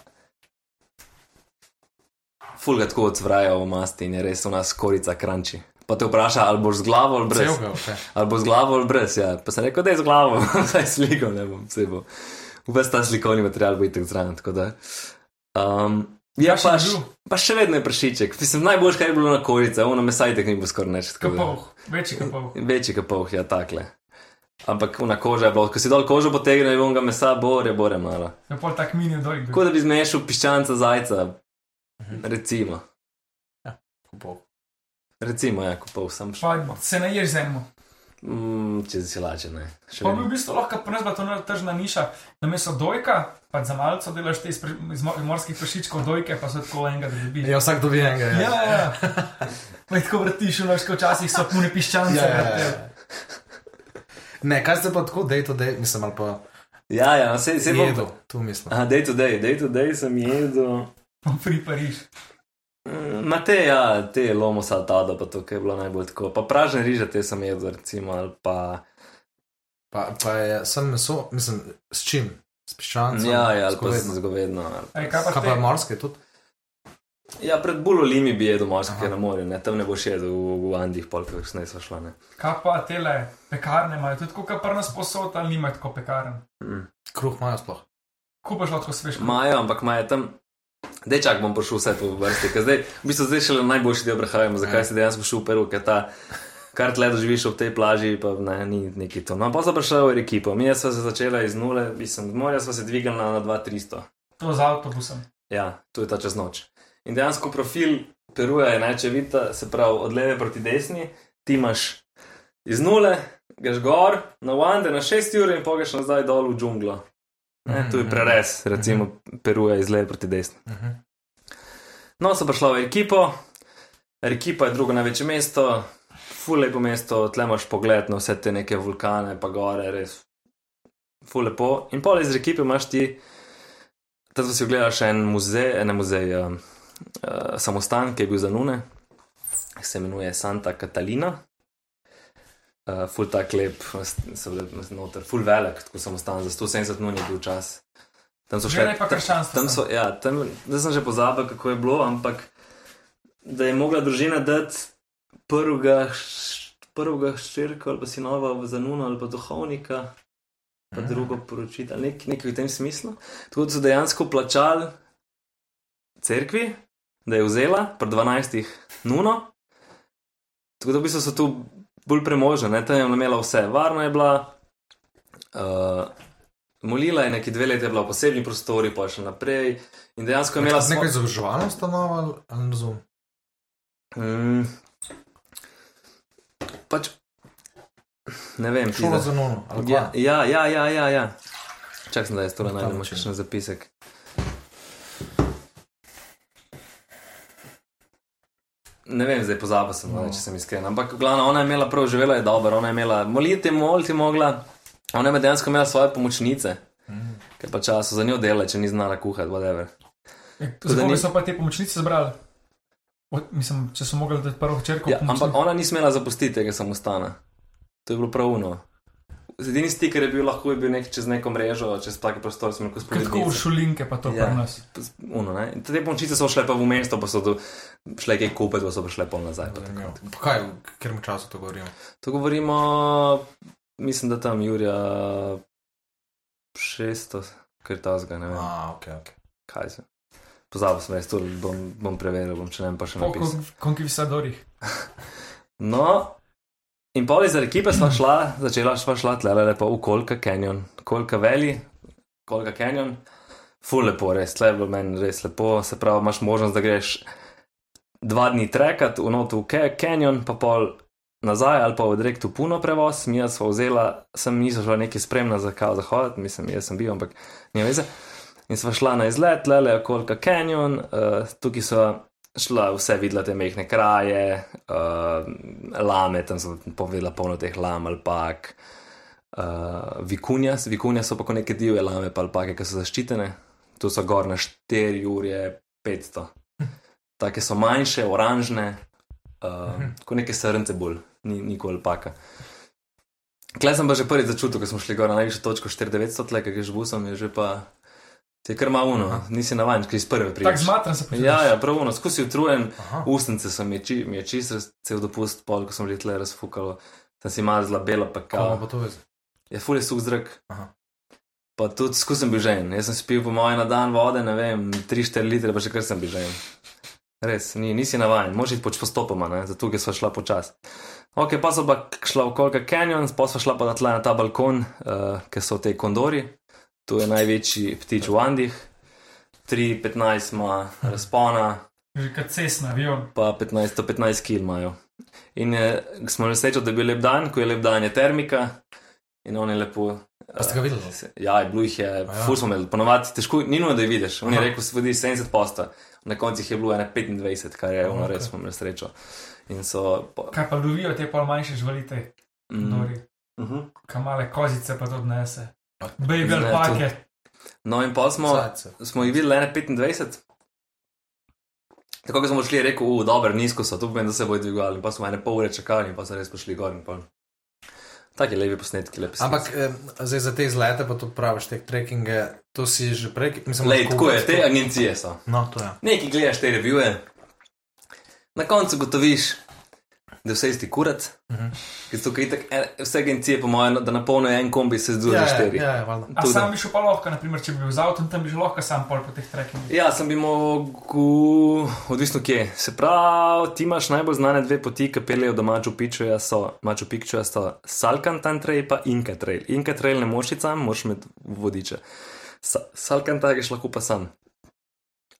fulga tako odzvraja v masti in je res u nas korica kranči. Pa te vpraša, ali boš z glavo ali brez. Celega, okay. Ali bo z glavo ali brez, ja. Pa sem rekel, da je z glavo, *laughs* zdaj sliko ne bom, vse bo. Ves ta slikovni material bo itek zraven, tako da. Um, ja, pa, š, pa še vedno je prašiček. Mislim, najboljš, kar je bilo na korice, ono mesajtek ni bilo skoraj nič. Kapov, večji kapov. *laughs* Večji kapov, ja, takle. Ampak una koža je bila, ko si dol kožo potegnil, je onga mesa, bore, bore malo. Je pol tak mini dojk. Tako da bi zmešal piščanca zajca, recimo. Kupov. Recimo, ja, kupov sem Pa šel. se ne ješ z enim. Mm, če si lače, ne. Še Pa bi v bistvu lahko bila to tržna niša, namesto dojka, pa za malce delaš te iz, pre- iz mo- morskih prašičkov dojke, pa so tako enega, da dobiš. Ja, vsak dobi enega. Ja, ja. ja. *laughs* Pa jih tako vrtiš, noč, ko včasih so pune piščance. ja, ja, ja. Ne, kaj ste pa tako, day to day, mislim, ali pa Ja, ja, se, se bom. jedu, tu mislim. Aha, day to day, day to day sem jedel. Pri Pariž. Mm, Ma te, ja, te lomo saltado, pa to, ki je bilo najbolj tako. Pa pražne riže te sem jedel, recimo, ali pa. Pa, pa je sem meso, mislim, s čim? S piščancem? Ja, ja, ali s pa z govedno. Ali. Ej, kaj pa Kaj pa te? morske tudi? Ja, pred bulolimi bi jedel morske Aha. na morju, ne, tam ne boš jedel v, v Andih, polk, kakšne so šla, ne. Kaj pa tele pekarne imajo tudi kot pri nas posod ali nimajo tako pekarn? Mm. Kruh imajo sploh. Kupaš lahko svež. Majo, ampak imajo tam. Dečak bom prišel vse po vrsti, ker zdaj, v bistvu zdaj šele najboljši del prehajamo, zakaj Ja. si dejansko šel v Peru, ker ta, kar tle doživiš ob tej plaži, pa ne, ni neki to. No, pa sem prišel v ekipo, mi smo se začeli iz nule, mislim, z morja smo se dvigali na, na 2300. To z avtobusom. Ja, to je ta čez noč. In dejansko profil Peruja je najčevita, se pravi od leve proti desni, ti imaš iz nule, greš gor, na Wande, na 6 ur in pogeš nazaj dol v džunglo. Ne, to je prerez, recimo Peruja iz leve proti desni. Mhm. No, so prišla v ekipo, ekipa je drugo največje mesto, ful lepo mesto, tle imaš pogled na vse te neke vulkane, pa gore, res. Ful lepo. In pol iz ekipe imaš ti, tam si ogledaš en muzej, ne muzej, uh, uh, samostan, ki je bil za nune, se imenuje Santa Catalina. Uh, ful tak lep, bile noter, ful velik, tako samostan, za 170 nun je bil čas. Tam so še ne pa krščanstvo. Tam so, ja, tam, sem že pozabil, kako je bilo, ampak da je mogla družina dati prvega, prvega ščirka ali pa sinova v zanuno ali pa duhovnika, pa Mhm. drugo poročiti, ali nek, nekaj v tem smislu. Tako da so dejansko plačali cerkvi, da je vzela pri 12 nuno. Tako da v bistvu so tu bolj premožni, ne, tam je imela vse, varna je bila. Uh, Molila je neki dve leti, je bila v posebni prostori, pa še naprej. In dejansko je imela Nekaj svoj- izobraževalna ustanova ali, ali ne razumem? Mm. Pač, ne vem, pizda. za nono. Ja, ja, ja, ja, ja. Čakaj, sem, da jaz to Na ta najdem, način. še en zapisek. Ne vem, zdaj pozabil sem, no. No. če sem iskren. Ampak, glavno, ona je imela prav, živela je dobro, ona je imela moliti, moliti mogla. Ona je dejansko imela svoje pomočnice, Mm. ker pa času za njo dela, če ni znala kuhati, whatever. Da koga ni- so pa te pomočnice zbrali? Mislim, če so mogli dati prvo hčerko. Ja, ampak ona ni smela zapustiti tega samostana. To je bilo pravuno. Edini stik, ki je bil lahko, je bil nek čez neko mrežo, čez take prostore, smo lahko Tako v šulinke pa to Ja. pri nas. Uno, ne. Te pomočnice so šle pa v mesto, pa so do, šle kaj kupiti, pa so pa šle pol nazaj. pa tako. Pa Kaj, v katerem času to govorimo? To govorimo, mislim, da tam Jurija 600, ker ta zga, ne vem, A, ok, ok. kaj se. Pozabil sem, jaz to bom, bom preveril, bom če ne pa še Po napisal. kon- konkvisadorjih. *laughs* No, in pol iz ekipe sva šla, začela sva šla tle lepo v Kolka Canyon, Kolka Valley, Kolka Canyon. Ful lepo, res, tle je bilo meni res lepo, se pravi, imaš možnost, da greš dva dni trekat v notu v Ca- Canyon, pa pol nazaj ali pa v direkt v puno prevoz, mi smo vzela, sem niso šla neki spremna za kao zahod, mislim, jaz sem bil, ampak nima veze. In sva šla na izlet, le le Kolka Canyon, uh, tukaj so šla vse videla te mehne kraje, uh, lame, tam sem povedala polno teh lam, alpak, uh, vikunja, vikunja so pa kot neke divje lame, pa alpake, ki so zaščitene, tu so gor na 4 ure 500. Take so manjše, oranžne, uh, kot neke srnce bolj, ni nikoli alpaka. Klej sem pa že prvi začutil, ko smo šli gor na najvišjo točko 4900, tle, kaj že busom, je že pa. Ti je kar malo uno, nisi navaden, ki iz prve Tako priješ. zmatran se počutiš. Ja, ja, prav, no, skozi utrujen, Aha. ustnice so mi, či, mi je čisto cel dopust, pol, ko sem že tle razfukal, sem si mazla belo, pa kao. pa to veze? Je fulje suh zrak. Aha. Pa tudi skozi sem bil žen, jaz sem spil po moje na dan vode, ne vem, 3-4 litre, pa še kar sem bil žen. Res, ni, nisi navaden, moraš iti poč postopoma, ne? zato ker sva šla počasi. Ok, pa so pa šla v Kolka Canyon, pa sva šla pa na tle na ta balkon, uh, ker so te kondori, tu je največji ptič v Andih, 3-15 ima razpona, Že kot cesna, avion. pa 15, 15 kg imajo. In je, smo imeli srečo, da je bil lep dan, ko je lep dan, je termika in on je lepo. Pa ste ga videli? Uh, ja, je bilo jih je, ja. ja. ful smo imeli, ponovadi težko, ni nujno, da jih vidiš. On je Aha. rekel, se vodi 70 posta, na koncu jih je bilo ene 25, kar je Aha, ono ok. res smo imeli srečo. In so. Po, Kaj pa lovijo te pol manjše živalite, mm, dori. uh -huh. Kamale kozice pa to odnese. Baby ne, alpake. No, in pa smo, smo jih videli ene 25. Tako kot smo šli, je rekel, uh, dobro, nizko so, tu pomeni, da se bodo dvigovali. Pa smo ene pol ure čakali, in pa so res prišli gor in pol. Taki lepi posnetki, lepi Ampak eh, zdaj za te izlete, pa to praviš, te trekkinge, to si že prej, mislim, Lej, lahko tako je, kupiti te agencije so. No, to je. Nekaj gledaš te revije, na koncu gotoviš, da je vse isti kurat. Itak, eh, vse agencije, po mojem, da napolnijo en kombi, se združijo Ja, štiri. ja, ja, valjda. A Tudi. sam bi šel pa lahko, naprimer, če bi bil z avtom, tam bi že lahko sam pol po teh trekkingih. Ja, sem bi mogel, odvisno kje. Se pravi, ti imaš najbolj znane dve poti, ki peljejo do Maču Picchuja, so Maču Picchuja, so Salkantan Trail in Inka Trail. Inka Trail ne moš iti sam, moš imeti vodiče. Sa Salkantan greš lahko pa sam.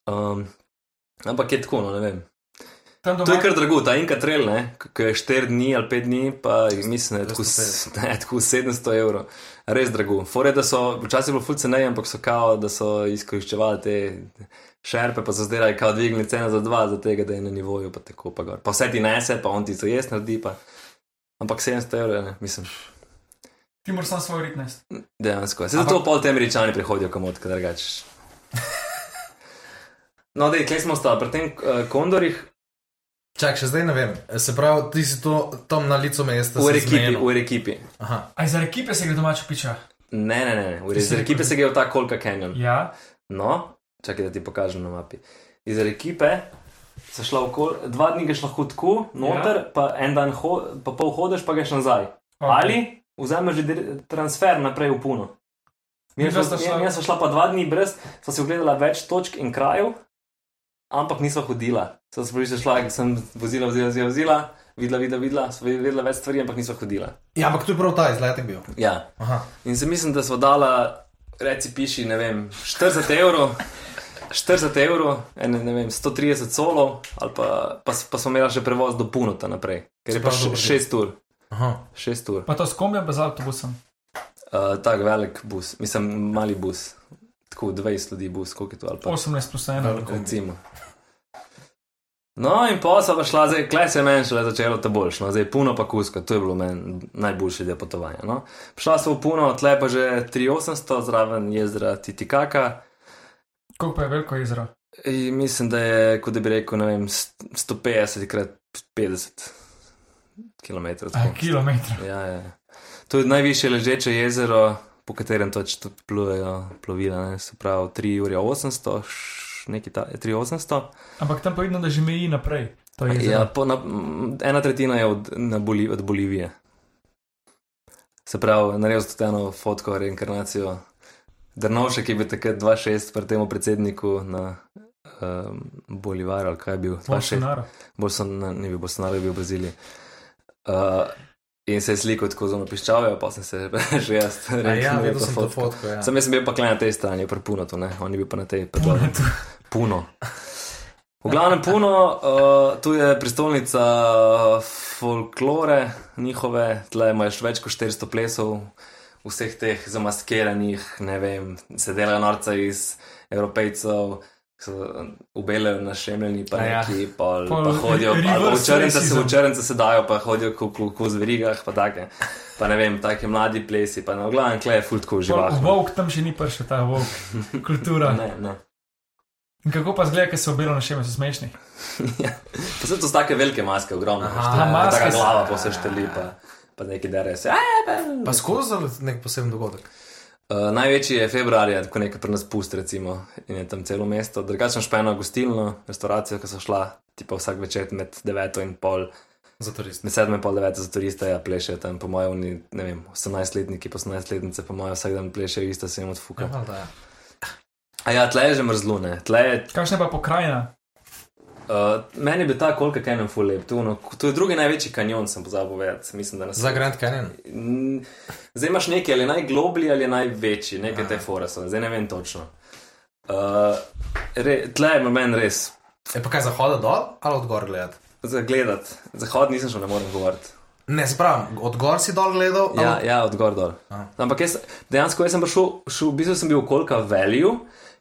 Um, ampak je tako, no ne vem. Tam To doma je kar drago, ta Inka Trail, ne, ki je 4 dni ali 5 dni, pa mislim, da je tako, 250. s- *laughs* ne, tako 700 evrov. Res drago. Fore, da so, včasih bilo ful ceneje, ampak so kao, da so izkoriščevali te šerpe, pa so zdaj kao dvignili ceno za dva, za tega, da je na nivoju, pa tako pa gor. Pa vse ti nese, pa on ti to jaz naredi, pa Ampak 700 evrov, ne, mislim, Ti moraš sam svoj rit nesti. dejansko. Se zato pol te američani prihodijo kamot, kaj drugače. *laughs* No, da, kje smo stali, pri tem uh, kondorjih, Čak, še zdaj ne vem. Se pravi, ti si to tam na licu mesta. v ekipi, v ekipi. Aha. Aj za ekipe se gre domač piča. Ne, ne, ne, v si iz ekipe se gre v ta Kolka Canyon. Ja, No, čakaj, da ti pokažem na mapi. Iz ekipe se šla okol, dva dni greš lahko tako, noter, ja. pa en dan, ho, pa pol hodiš, pa greš nazaj. Okay. Ali vzameš transfer naprej v puno. Mi smo šla- pa dva dni brez, sva si ogledala več točk in krajev, ampak nisva hodila. Sem se prvič šla, sem vozila, vozila, vozila, vozila videla, videla, videla, sva videla več stvari, ampak nisva hodila. Ja, ampak to je prav ta izletek bil. Ja. Aha. In se mislim, da smo dala, reci, piši, ne vem, 40 evrov. 40 evrov, ene, ne vem, 130 solov, ali pa, pa, pa smo imeli še prevoz do Punota naprej, ker je pa pravi, dobro, 6 ur. Aha. 6 ur. pa to s kombijem, pa z avtobusom. Uh, tak velik bus, mislim, mali bus, tako 20 ljudi bus, koliko je to ali pa 18 plus 1. Veliko. recimo. No, in pa so pa šla, zdaj, klej se je meni šele začelo ta boljš, no, zdaj puno pa kuska, to je bilo meni najboljši del potovanja. No. Šla sem v puno, tle pa že 3800 zraven jezera Titikaka. Koliko pa je veliko jezero? In mislim, da je, kot da bi rekel, ne vem, st- 150 krat 50 km. A, kilometrov. Ja, ja. To je najvišje ležeče jezero, po katerem točno plujejo plovila, ne, se pravi 3 ure 800, nekaj ta, 3800. Ampak tam pa vidno, da že meji naprej. Ja, po, na, ena tretjina je od, Boli, od Bolivije. Se pravi, naredil sem eno fotko, reinkarnacijo. Drnovšek je bil takrat 2-6 pri temu predsedniku na um, Bolivaru, ali kaj je bil? 2-6. Bolsonaro. Bolsonaro, ni bil Bolsonaro, je bil v Braziliji. Uh, in se je slikal tako zelo piščavijo, pa sem se *laughs* že jaz Ja, rekel, videl sem to fotko. Ja. Sem jaz bil pa klej na tej strani, pri Punotu, ne? on je bil pa na tej *laughs* je tu. Puno. V glavnem Puno, uh, tu je prestolnica uh, folklore njihove, tle imaš več kot 400 plesov, vseh teh zamaskiranih, ne vem, se delajo norca iz evropejcev. So ubele našemljeni, pa A ja. neki, pa, Pol pa hodijo, pa v črnce se, v črnce se dajo, pa hodijo ko, ko, ko z verigah, pa take, pa ne vem, take mladi plesi, pa na glavnem klej je fultko živahno. Vok tam še ni prišel, ta vok. *laughs* Kultura. Ne, ne. In kako pa zgleda, ker se obelo na šeme, so smešni. *laughs* Ja. Pa so to take velike maske, ogromne. Aha, Aha, maske Taka so- glava pa se šteli, pa, pa neki dere se. "Aj, Pa skozi nek poseben dogodek. Uh, največji je februarja, ko nekaj pri nas pust, recimo, in je tam celo mesto. Drugače še pa eno gostilno, restauracijo, ki so šla, ti pa vsak večer med 9 in pol, Za turiste. med 7 in pol 9 za turiste, ja, plešejo tam, po mojem, oni, ne vem, 18-letniki, pa 18-letnice, po mojem, vsak dan plešejo isto, se jim odfuka. Ja, valjda, ja. A ja, tle je že mrzlo, ne, tle je Kakšna pa pokrajina? Uh, meni bi ta kolka canyon full lep. To, no, to je drugi največji kanjon, sem pozabil povedati. Mislim, da na Za. Grand Canyon. Zdaj imaš nekaj, ali je najgloblji ali je največji, nekaj Aha. te fore so, zdaj ne vem točno. Uh, re, tle je meni res. Je pa kaj zahoda dol ali od gor gledati? Za gledati, zahod nisem šel, ne morem govoriti. Ne, se pravi, od gor si dol gledal. Ja, od- ja, od gor dol. Aha. Ampak jaz, dejansko jaz sem prišel, šel, v bistvu sem bil v kolka value.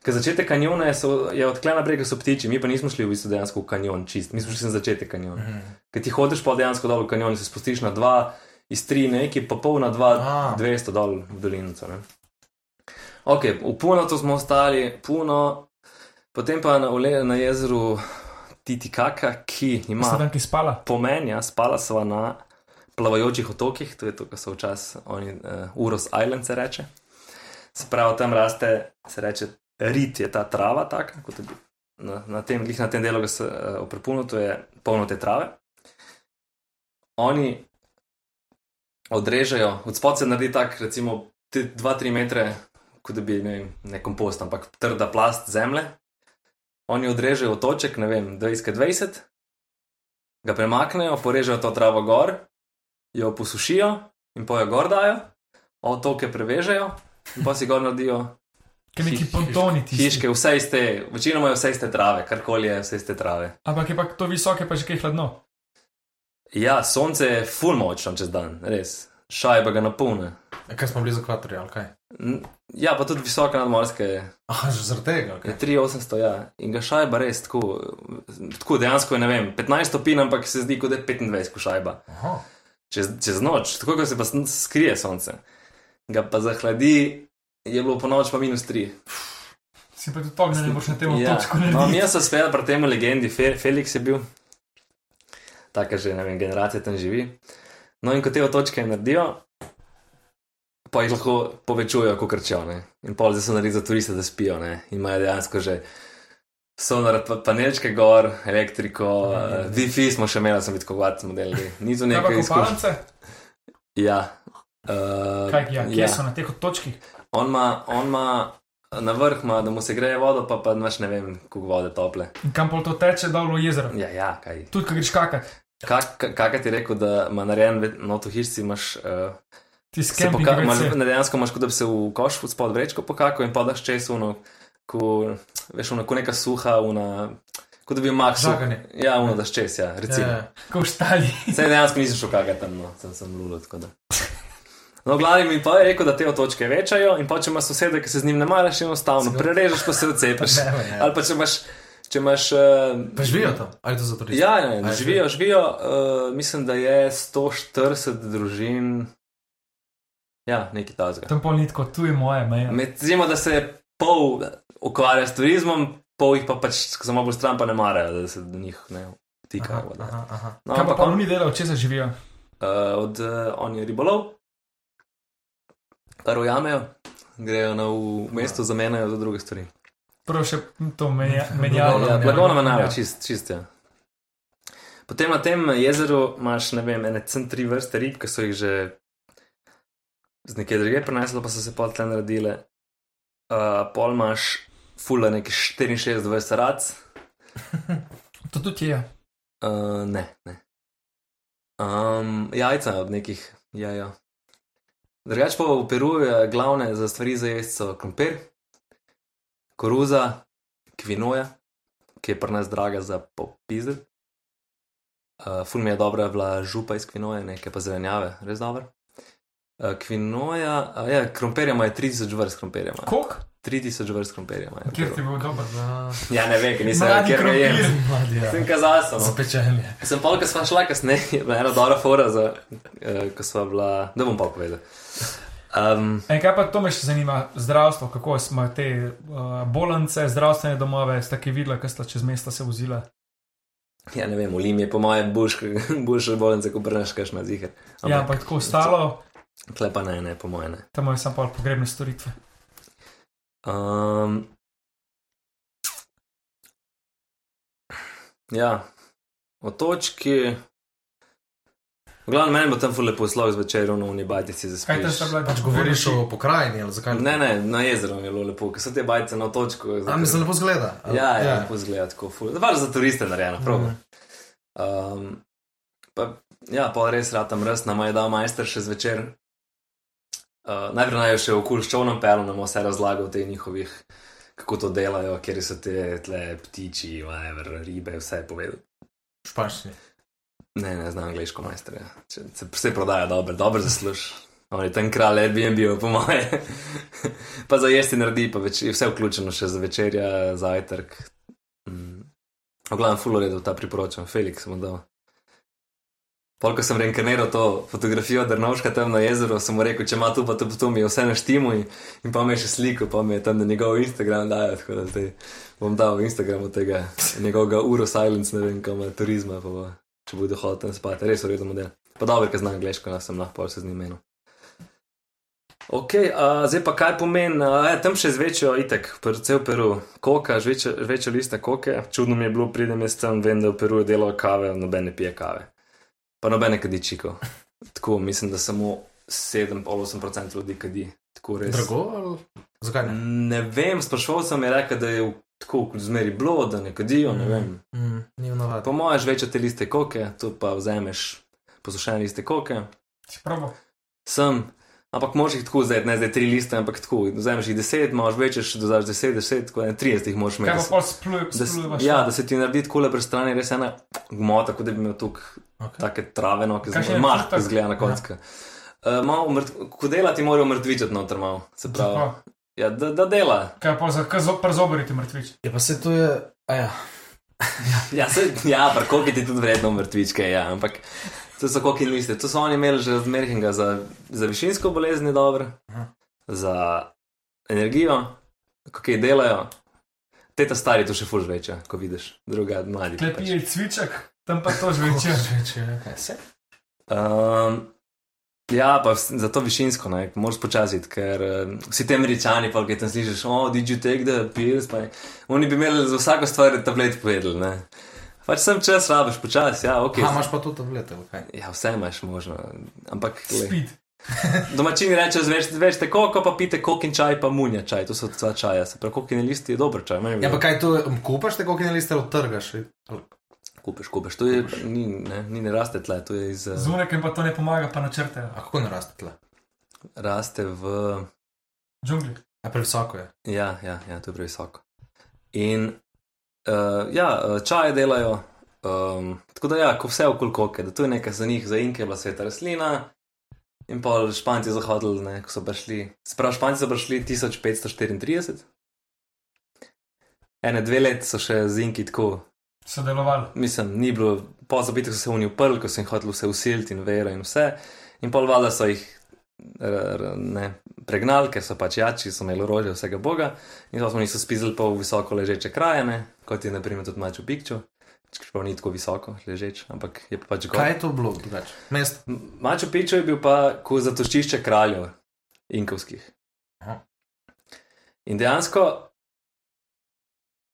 Ker začetek kanjona je, so- je odklen naprej, ker so ptiči, mi pa nismo šli v bistvu dejansko v kanjon čist, mi smo šli na začetek kanjona. Mhm. Ker ti hodiš pa dejansko dol v kanjon, se spustiš na dva, iz tri neki, pa pol na dva, A. 200 dol v dolinico. Ne? Ok, v Punotu smo ostali, Puno, potem pa na, na jezeru Titikaka, ki ima tam ki spala? pomen, ja, spala sva na plavajočih otokih, to je to, kar so včasih oni, uh, Uros Island se reče. Se pravi, tam raste, se reče, rit je ta trava, taka, kot je. Na, na tem, glih na tem delu, ki se uh, oprepuno, to je polno te trave. Oni odrežejo, od spod se naredi tak, recimo 2-3 metre, kot da bi ne, vem, ne kompost, ampak trda plast zemlje. Oni odrežejo otoček, ne vem, 20-20, ga premaknejo, porežejo to travo gor, jo posušijo in pojo gor dajo, otoke prevežejo in pa si gor naredijo Ker neki pontoni tisti. hiške, vse iz te, večinoma je vse iz te trave, karkoli je vse iz te trave. Ampak je pa to visoke, pa že kaj hladno. Ja, sonce je full močno čez dan, res. Šajba ga napolne. Kaj smo blizu ekvatorja, ali kaj? N- Ja, pa tudi visoke nadmorske je. Ah, že zaradi tega. Je Okay. 3800, ja. In ga šajba res tako, tako dejansko je, ne vem, 15 stopinj, ampak se zdi, kot da je 25 ko šajba. Aha. čez, čez noč, tako kot se pa skrije sonce, ga pa zahladi, je bilo po noč pa minus 3. Si pa tudi ognjen, ne boš na tem Ja, točku no, naredil. mi smo spet pri tem legendi, Fe, Felix je bil, taka že, ne vem, generacija tam živi. No, in ko te otočke naredijo, pa jih lahko povečujejo, kot krčijo. ne. In pol zdaj so naredili za turiste, da spijo, ne. in imajo dejansko že sonar, pa, panelčke gor, elektriko, uh, Wi-Fi smo še imeli, sem videl, kako smo delali. Ni to nekaj kopalnice? Ja. Uh, Kaj, ja, kje so na teh točkih? On ima, on ima na vrh, ima, da mu se greje vodo, pa pa imaš ne vem, koliko vode tople. In kam pol to teče, dol v jezero? Ja, ja, kaj. Tudi, ko greš kakat. Kak, kak ti rekel, da ima narejen not v hišci, imaš. Uh, Ti se skempi, poka- ki imaš, greš. ne, dejansko imaš, kot da bi se v koš spod vrečko pokakal in podaš čez uno, ko, veš, uno, ko neka suha, una, kot da bi mak suh. Žaganje. Ja, uno, daš čez, ja, recimo. Ja, Ko v štali. Sej dejansko nisem šel kakati tam, no, sem, sem lulo, tako da. No, glavni mi pa je rekel, da te otočke večajo in pa če imaš sosede, ki se z njim ne maraš, enostavno prerežeš, pa se odcepiš. *laughs* Ali pa če imaš, če imaš uh, Pa živijo tam, ali to za turiste? Ja, ja, ja živijo, živijo. Uh, mislim, da je 140 družin. Ja, nekaj tazga. Tam pol ni tako, tu je moje meje. Medtem, da se pol ukvarja s turizmom, pol jih pa pač, malo bolj stran, pa ne marajo, da se do njih ne tika. Aha, aha, aha. No, Kaj pa pa on, oni delajo, če se živijo? uh, od uh, on je ribolov, kar ujamejo, grejo na v mesto, zamenjajo za druge stvari. Prvo še to menja- menjavo. Ja, menjavo. blagovno menjavo, Ja. čist, čist ja. Potem na tem jezeru imaš, ne vem, ene cen tri vrste rib, ki so jih že z nekje druge prenesli, pa so se pol tle naredile. Uh, pol imaš fula neki 64 vrst rac. *laughs* To tudi je. Uh, ne, ne. Um, jajca od nekih jajo. Drugač pa v Peruju je glavne za stvari za jesti so krompir, koruza, kvinoja, ki je pri nas draga za popizd. Uh, ful mi je dobra bila župa iz kvinoje, nekaj pa zelenjave, res dobro. Uh, kvinoja, uh, ja, krompirja ima 3000 vrst krompirja. Kok? 3000 vrst krompirja. Kjer ti je bil dober? Ja, ne vem, nisem Mladi ker ga jem. ja. Sem kazal, no. Zapečenje. Sem pa, ko smo šla kasneje, je bila ena dobra fora, za, uh, ko smo bila, da bom pa povedal. Um, En kaj pa to me še zanima, zdravstvo, kako smo te uh, bolnice, zdravstvene domove, ste ki videli, kaj sta čez mesta se vozila. ja, ne vem, v Limi je po mojem *laughs* boljše bolnice, ko brneš kaš na zihar. Ja, ampak tako ostalo, Klepa ne, ne, po mojem tam je samo pogrebne storitve. Um, ja, otočki. V glavnem, meni bo tam ful lepo slog zvečer, no, v bajtici za Kaj te sta bila? Pač govoriš o pokrajini, ali zakaj? Ne, ne, na jezeru je bilo lepo, ker so te bajce na otočku. A mislim, lepo zgleda. ali- Ja, ja, lepo zgleda tako ful. Zvar za turiste narejeno, prav. Mhm. Um, pa, ja, pa res rad tam res, nam je dal majster še zvečer. Uh, najprej naj še okul s čovnom pelom, nam vse razlagal o teh njihovih, kako to delajo, kjer so te tle ptiči, whatever, ribe, vse je povedal. Španščini. Ne, ne znam angliško majster. Ja. Se vse prodaja dobro, dobro zasluž. On je tam kralj Airbnb, po moje. *laughs* pa za jesti naredi, pa več, je vse vključeno še za večerja, zajtrk. Mm. V glavnem, full redo ta priporočam, Felix mu dal. Polk sem reinkarniral to fotografijo Drnovška tam na jezeru, sem mu rekel, če ima tu, pa to, to mi je vse na štimu in, in pa mi je še sliko, pa mi je tam na njegov Instagram dajo, tako da zdaj bom dal Instagramu tega njegovega Uro Silence, ne vem, kam turizma, pa bo, če bude hodil tam spati, res v redu model. Pa dobro, ker znam angliško, no, sem lahko se z njim menil. Ok, uh, zdaj pa kaj pomeni, uh, ja, tam še zvečjo itek, predvsem v Peru, koka, večjo lista koke, čudno mi je bilo, pridem jaz tam, vem, da v Peru delajo kave, noben ne pije kave, pa noben ne kadi čiko. *laughs* Tako, mislim, da samo 7-8% ljudi kadi. Drago ali zakaj ne? Ne vem, sprašval sem je rekel, da je tako kot zmeri bilo, da ne kadijo, ne vem. Mm. Po mojem, žvečo te liste koke, tu pa vzameš posušene liste koke, Si prav. sem, ampak moraš jih tako zdaj, ne zdaj tri liste, ampak tako, vzameš jih deset, imaš večeš, dodaš deset, deset, tako ne, 30 jih Kaj imeti. pa pol spluje, Da, spluje s- vaš. ja, da se ti naredi tako le pri strani, res ena gmota, kot da bi imel tukaj Okay. take trave, no, ki še zelo je mah, občutek? ki zgleda na kocka. Uh, malo mrt, ko dela ti morajo mrtvičati noter malo, se pravi. Tako. Ja, da, da dela. Kaj pa za przoboriti mrtvič? Je pa se to je, a ja. *laughs* Ja, se, ja pa koliko ti tudi vredno mrtvičke, ja, ampak To so kokin liste. To so oni imeli že od Merkinga za, za višinsko bolezen, je dobro, Aha. za energijo, kako jih delajo. Te ta stari to še fulž večja, ko vidiš, druga mladi. Tle pač. pije cviček, tam pa to že se? Um, ja, pa vs- zato višinsko, ne, moraš počasiti, ker um, vsi ti američani, pa ki tam slišiš, oh, did you take the pills, pa ne. oni bi imeli za vsako stvar tablet povedali, ne. Pač sem čas, rabiš počasi, ja, ok. Okay. Imaš pa tudi tablete, kaj? Ja, vse imaš možno, ampak Speed. *laughs* domačini rečejo, več, več tako, ko pa pite kokin čaj, pa munja čaj, to so dva čaja, se pravi, kokin listi je dober čaj. Ja, pa kaj to, um, kupaš te kokine liste ali trgaš? Ali- Kupiš, kupiš, to je, ni, ne, ni ne raste tle, to je iz, uh, Zunekem pa to ne pomaga, pa načrtejo. A kako ne raste tle? raste v. Džungli. A previsoko je. Ja, ja, ja to je previsoko. In uh, ja, uh, čaje delajo, um, tako da ja, ko vse okoli koke, da to je nekaj za njih, za inke je bila sveta rastlina. In pa Španci zahodili, ne, ko so prišli. Sprav, Španci so prišli 1534. Ene dve let so še z inki tako, Sodelovali. mislim, ni bilo, po zabitek so se oni uprli, ko so jim hoteli vse usiliti in vero in vse. In pol valjda so jih ne, pregnali, ker so pač jači, so imeli orožje vsega boga. In to smo niso spizili po visoko ležeče krajine, kot je naprimer tudi Maču Pikču. Čeprav ni tako visoko ležeč, ampak je pa pač gor. Kaj je to bilo drugače? Mest. Maču Pikču je bil pa kot zatočišče kraljev inkovskih. Aha. In dejansko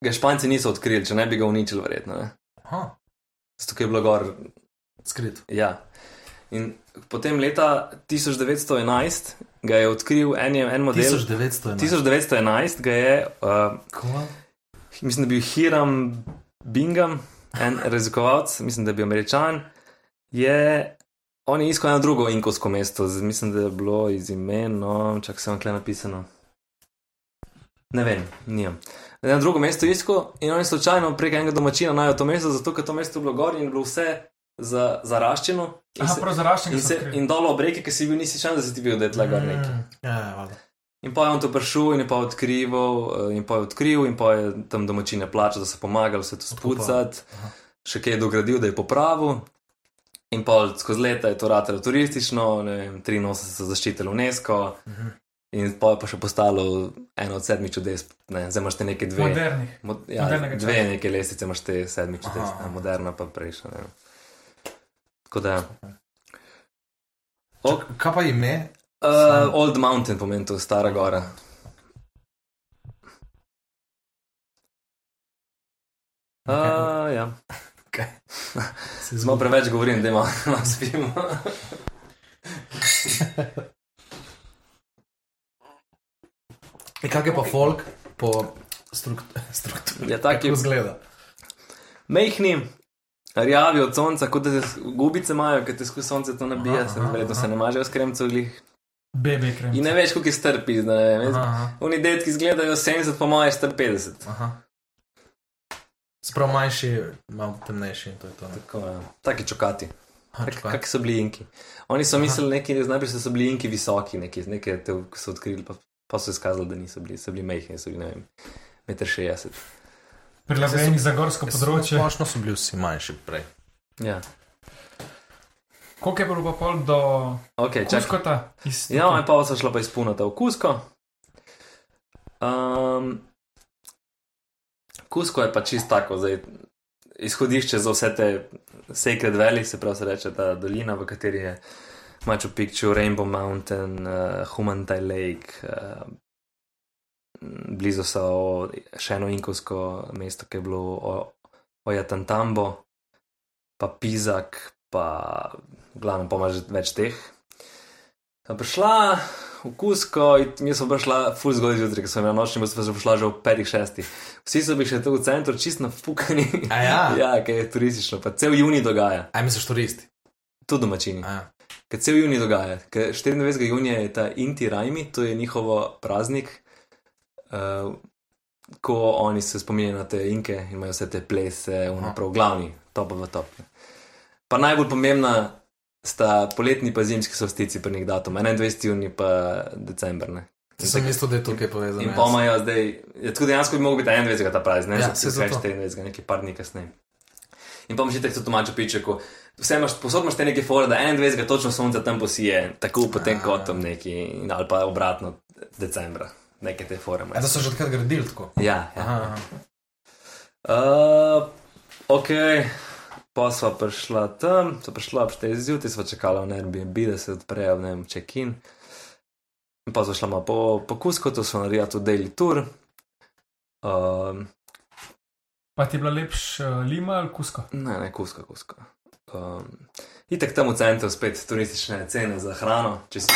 ga Španci niso odkrili, če ne bi ga uničili, verjetno. Ne? Zato je bilo gor skrit. Ja. In potem leta 1911 ga je odkril en, en model. 1900. 1911 ga je, uh, mislim, da je bil Hiram Bingham, en *laughs* raziskovalec, mislim, da je bil američan, je. On je iskal eno drugo inkovsko mesto, z- mislim, da je bilo iz imena, čak se vam kle napisano. Ne vem, nijem. Na drugo mesto je iskal in on je slučajno prek enega domačina najel to mesto, zato ker to mesto je bilo gor in je bilo vse za, zaraščeno. In, Aha, se, zaraščen, in, se, in dol ob reki, ki si bil, nisi šel, da si ti bil, da je tle gor neki. Mm, Ja, ja. In pa je on to prišel in je pa odkrival, eh, in pa je odkril, in pa je tam domačine plačal, da so pomagali vse to spucati, še kaj je dogradil, da je popravil. In pa skozi leta je to ratelo turistično, ne vem, 83 so zaščitili UNESCO. Mhm. In pa je pa še postalo eno od sedmih čudes, ne, zdaj imaš te neke dve. Modernih. Mod, ja, dve časa. neke lestvice imaš te sedmih čudes, ne, moderna pa prejšnja. Tako da. Ok, Čak, Kaj pa ime? uh, Old Mountain pomeni to, stara gora. Uh, ja. Se *laughs* Smo preveč govorim, da imamo *laughs* spimo. *laughs* In kak je pa folk po struktu- strukturi? Ja, tak je. Zgleda? Mejhni, rjavi od sonca, kot da se gubice imajo, ker te skozi sonce to nabija, Aha, se verjetno se ne mažejo s kremcovih. Bebe krem. In ne veš, koliko je strpi, zdaj. ne veš. Oni detki izgledajo 70, po moje star 50. aha. Sprav manjši, malo temnejši in to je to. ne? Tako, ja. Taki čokati. Aha, Kak, čakaj. kak so bili inki? Oni so mislili, neki, najprej so bili inki visoki, neki, neke te ko so odkrili, pa, pa so izkazali, da niso bili, so bili mehki, so bili, ne vem, 1,60 m. Prilagojeni za gorsko področje. Splošno so bili vsi manjši prej. Ja, Koliko je bilo pa pol do ok, čakaj. Kuskota? Ja, in pa so šla pa izpunata v Kusko. Um, Kusko je pa čist tako, zdaj, izhodišče za vse te Sacred Valley, se pravi, se reče ta dolina, v kateri je Machu Picchu, Rainbow Mountain, uh, Humantai Lake, uh, blizu so še eno inkovsko mesto, ki je bilo Ojatantambo, pa Pizak, pa v glavnem pa imaš več teh. Sem prišla v Kusko in mi smo prišla full zgodaj zjutraj, ker sem imela nočni, pa sem prišla že v petih šestih. Vsi so bili še tu v centru, čist nafukani. Ja? *laughs* ja, ker je turistično, pa cel juni dogaja, Aj misliš turisti? tu domačini. A ja. Ker cel juni dogaja, ker 24. junija je ta Inti Rajmi, to je njihovo praznik, uh, ko oni se spominjajo na te inke in imajo vse te plese, unaprav glavni, top v top. ne. Pa najbolj pomembna sta poletni pa zimski solstici pri njih datum, 21. juni pa december. Ne. Ti sem mislil, da je tukaj povezano. In pa imajo zdaj, je tako dejansko bi mogel biti 21. ta praznik, ne Ja, ja, se zato. 24. nekaj par dni kasneje. In pa imaš tako domačo piče, ko Vse imaš, posod imaš te neke fore, da 21. točno sonce tam posije, tako potem kot tam neki, ali pa obratno decembra, neke te. A imajo. da so že odkrat gradili tako. Ja, ja. Aha, aha. Uh, ok, pa sva prišla tam, sva prišla ob 4 zjutraj, sva čakala na Airbnb, da se odprejo, ne vem, check-in. In Pa sva šla malo po, po Kusko, to sva naredila tudi daily tour. Um, Pa ti je bila lepša uh, Lima ali Kusko? ne, ne, Kusko, Kusko. Um, Itek tam v centru spet turistične cene za hrano. Če, si,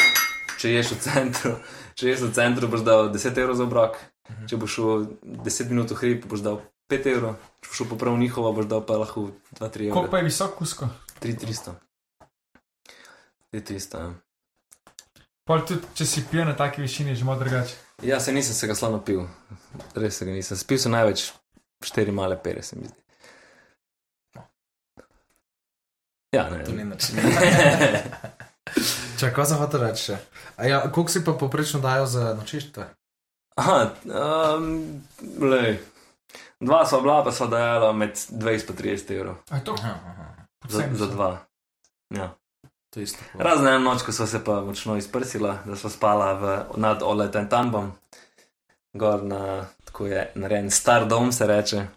če ješ v centru, če ješ v centru, boš dal 10 evrov za obrok. Če boš šel 10 minut v hrib, boš dal 5 evrov. Če boš šel po prav njihovo, boš dal pa lahko 2-3 evra. Koliko pa je visok Kusko? 3300. 3300. ja. Pol tudi, če si pijen na taki višini, je že malo drugače. Ja, se nisem se ga slano pil, res se ga nisem. Spil sem največ 4 male pere, se mi zdi. Ja, ne. To ni *laughs* način. *laughs* Če kaj za hotel reči? A ja, koliko si pa poprečno dajo za nočišče? Aha, um, lej. Dva sva bila, pa sva dajala med 20 in 30 evrov. A je to? Aha, aha. Za, za so. dva. Ja. To je isto. Razne eno noč, ko sva se pa močno izprsila, da sva spala v, nad Oletem Tambom, gor na, tako je narejen star dom, se reče.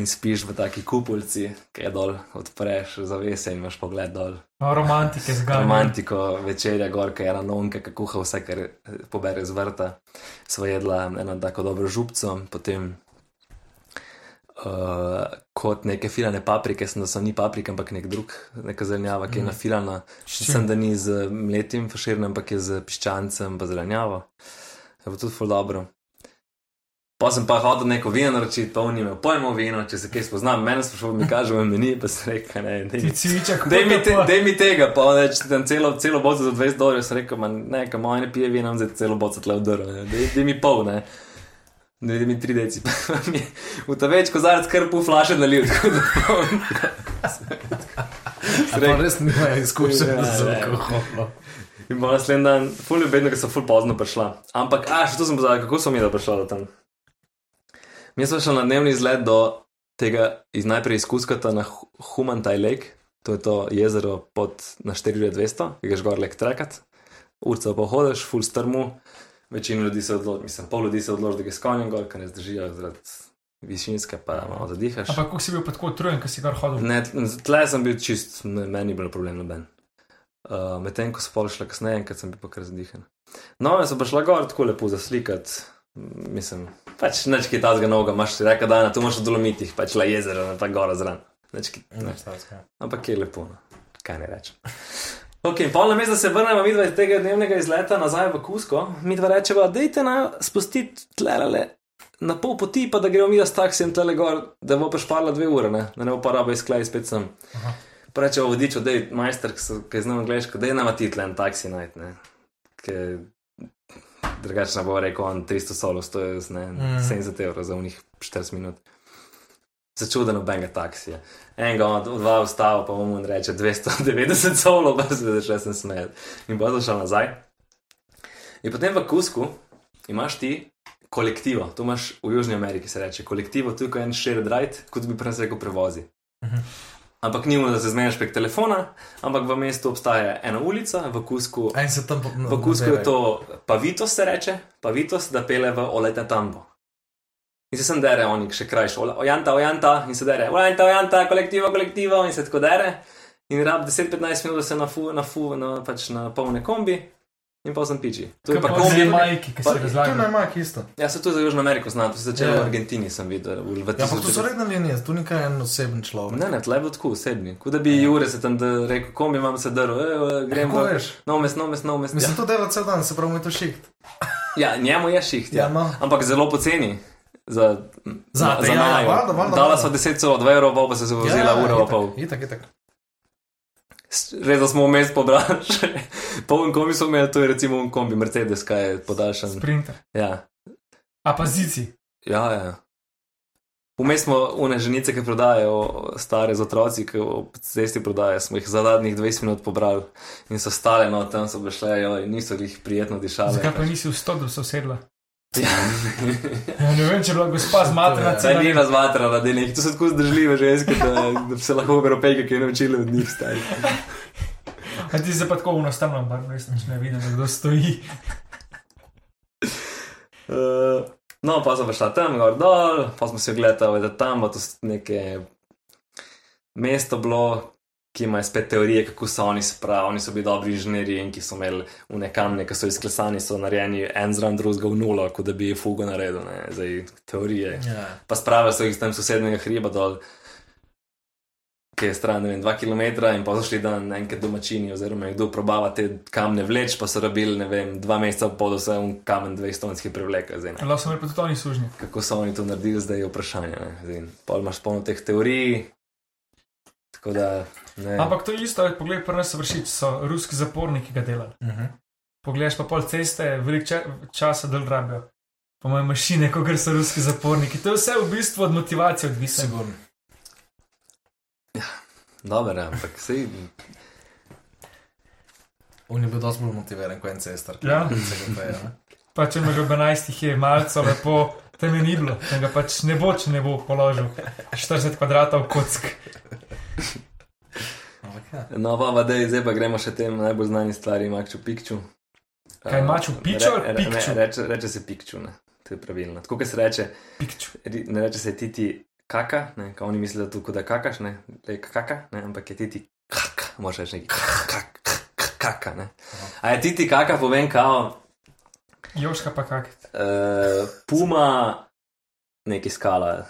In spiš v taki kupolci, ki je dol, odpreš zavese in imaš pogled dol. No, romantike zganja. Romantiko, večerja, gor, ki je ena nonka, ki kuha vse, kar pobere z vrta. Sva jedla eno tako dobro župco, potem uh, kot neke filane paprike, sem da so ni paprika, ampak nek drug, neka zelenjava, ki je Mhm. nafilana. Sem da ni z mletim faširjem, ampak je z piščancem, pa zelenjavo. Je pa tudi ful dobro. Pa sem pa hodil neko vino naročiti, pa on ima pojmo vino, če se kaj spoznam, meni sprašuje, mi kaže v meni, pa se reka, ne, ne, Dej mi, te, dej mi tega, pa reče, tam celo, celo boco za 20 dolarjev, sem rekel, man, ne, kam moj ne pije vina, zdaj celo boco tle vdrl, dej, dej mi pol, ne. Ne, dej mi tri deci, pa *laughs* mi je v ta več kozarec kar pol flaše nalil, tako da poln. *laughs* Pa res nimajo izkušenj Ja, z ne. alkoholom. In pa naslednji dan, ful ljubedno, ker sem ful pozno prišla. Ampak, a, še to sem pozabila, kako sem mi da prišla do tam. Mi smo šli na dnevni izlet do tega, iz najprej iz Kuskata na Hu- Humantai Lake, to je to jezero pod na 4200, ki ga žgor lek trekat. Urca pa hodiš, ful strmu, večina ljudi se odloči, mislim, pol ljudi se odloči, da ga s konjem gor, ker ne zdržijo zaradi višinske, pa malo zadihaš. Ampak kako si bil tako utrujen, ko si gor hodil? Ne, tle sem bil čist, meni ni bilo problem noben. Uh, Medtem ko so pol šla kasneje, ker sem bil pa kar zadihan. No, jaz sem pa šla gor tako lepo zaslikati. Mislim, pač neč ki tazga noga, imaš reka dana, tu imaš v dolomitih, pač la jezero, ne pa gora zran. Neč ki, ne. Ampak je lepo, no. kaj ne rečem. *laughs* Ok, in pol namesto, da se vrnemo mi dva iz tega dnevnega izleta nazaj v Kusko, mi dva rečeva, dejte na spustiti tlele na pol poti, pa da gremo mi s taksijem tlele gor, da bo prešparla dve ure, ne, da ne bo pa raba izklej spet sem. Aha. Pa rečeva vodiču, da je majster, ki znal angliško, da je nama ti tle en taksi najti, ne. Drugače ne bo rekel on 300 solo, 100 je ne, Mhm. 70 evrov za unih 40 minut. Začuden nobenega taksija. Enega od dva ustava, pa mu reče 290 solo, pa se začne sem smejati. In bo zašel nazaj. In potem v Kusku imaš ti kolektivo, tu imaš v Južni Ameriki se reče kolektivo, tu je en shared ride, kot bi prej rekel prevozi. Mhm. Ampak ni mu, da se zmeniš prek telefona, ampak v mestu obstaja ena ulica, v Kusku, tam po- v Kusku je to Pavitos se reče, Pavitos, da pele v Olete Tambo. In se sem dere, oni še krajši, "Ola- ojanta, ojanta, in se dere, ojanta, ojanta, kolektivo, kolektivo, in se tako dere. In rab 10-15 minut, da se nafu, nafu, na, pač na polne kombi, in pa sem piči. Tu je pa Kot kombi. dve majki, ki se To je razlagajo. najmanj isto. Ja, se tu za Južno Ameriko znam, to se začelo Ja. v Argentini, sem videl. V, Ja, ampak to so 1900. redne linije, tu ni kaj en oseben človek. Ne, ne, tle je bilo tako, osebni. Kot da bi Jure se tam da rekel, kombi imam se drl, e, grem Kako v veš? Nomes, nomes, nomes. Ja. Mislim, to dela cel dan, se pravi, mu je to šiht. *laughs* ja, njemu je šiht, ja. Ja, no. ampak zelo poceni. Za, Zate, za ja, ja, najo. Dala so 10 celo, 2 evrov, pa se je vozila ja, uro, pa pol. Itak, itak. Res da smo vmes pobrali še poln kombi, smo imeli, to je recimo un kombi Mercedes, kaj je podaljšan. Sprinter. Ja, A pa zici. ja. ja. Vmes smo une ženice, ki prodajajo stare z otroci, ki ob cesti prodajajo, smo jih za zadnjih 20 minut pobrali in so stale, no tam so bile šle, jo, in niso jih prijetno dišale. Zakaj pa nisi v sto, da bi se usedla? *laughs* Ja, ne vem, če je bila gospa zmatrana. Saj ni razmatrala, da je nekaj, to so tako zdržljive ženske, da, da se lahko evropejke kaj naučili od njih stari. *laughs* A ti se pa tako unostavno, ampak res nič ne vidim, kdo stoji. Uh, *laughs* no, pa sem šla tam, gor dol, pa smo si ogledali, da tam bo to neke mesto bilo, ki ima spet teorije, kako so oni spravili. Oni so bili dobri inženirji in ki so imeli v kamne, ki so izklesani, so narejeni en zraven drugega v nulo, kot da bi fugo naredil, ne, zdaj teorije. Ja. Pa spravili so jih tam sosednjega hriba dol, ki je stran, ne vem, dva km, in pa so šli dan enkrat domačini, oziroma nekdo probava te kamne vleč, pa so rabili, ne vem, dva meseca pod vse un kamen 200 prevleka. Zdaj, ne. Lahko so imeli pa tudi oni sužnji. Kako so oni to naredili, zdaj je vprašanje. Zdaj, pol imaš polno teh teorij. Tako da, ne. Ampak to je isto, poglej, pri nas vršič so ruski zaporniki ga delali. Uh -huh. Pogledaš pa pol ceste, veliko ča časa del rabijo. Po mojem mašine, kot so ruski zaporniki. To je vse v bistvu od motivacije odvisno. Sigurno. Dobro, ja, ampak sej, On je bil dosti bolj motiviran kot en cestar. Ja. Ne? Pa če me že ob 11 je malce lepo, tam je ni bilo, tam ga pač ne bo, če ne bo položil 40 kvadratov kock. *laughs* No, pa, dej, zdaj pa gremo še tem najbolj znani stvari, Maču Pikču. Kaj, Uh, Picchu ali re- re- Pikču? Ne, reče, reče se Pikču, ne. To je pravilno. Tako kot se reče, Pikču. ne reče se titi kaka, ne, kao oni mislijo, da tu da kakaš, ne, je kaka, ne, ampak je titi kaka, moraš reči neki kaka, kaka, ne. A je titi kaka, povem, kao, Joška pa kak. uh, puma nekaj skala.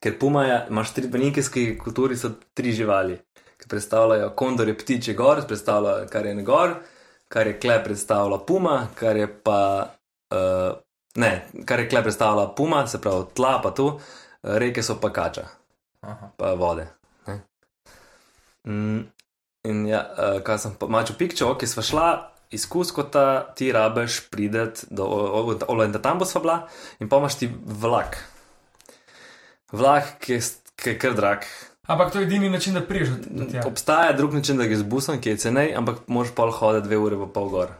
Ker puma je, imaš tri, v nikijski kulturi so tri živali, ki predstavljajo kondor je ptiče gor, predstavlja kar je gor, kar je kle predstavlja puma, kar je pa, uh, ne, kar je kle predstavlja puma, se pravi tla pa tu, uh, reke so pa kača, Aha. pa vode. Ne. Mm, in ja, uh, kaj sem pa mačo pikčo, ki sva šla. Iz Kuskota ti rabeš prideti do Olenda, tam bo sva bila, in pa imaš ti vlak. Vlak, ki je, ki je kar drag. Ampak to je edini način, da priješ do tja. Obstaja drug način, da greš z busom, ki je cenej, ampak moraš pol hoditi dve ure pa pol gor.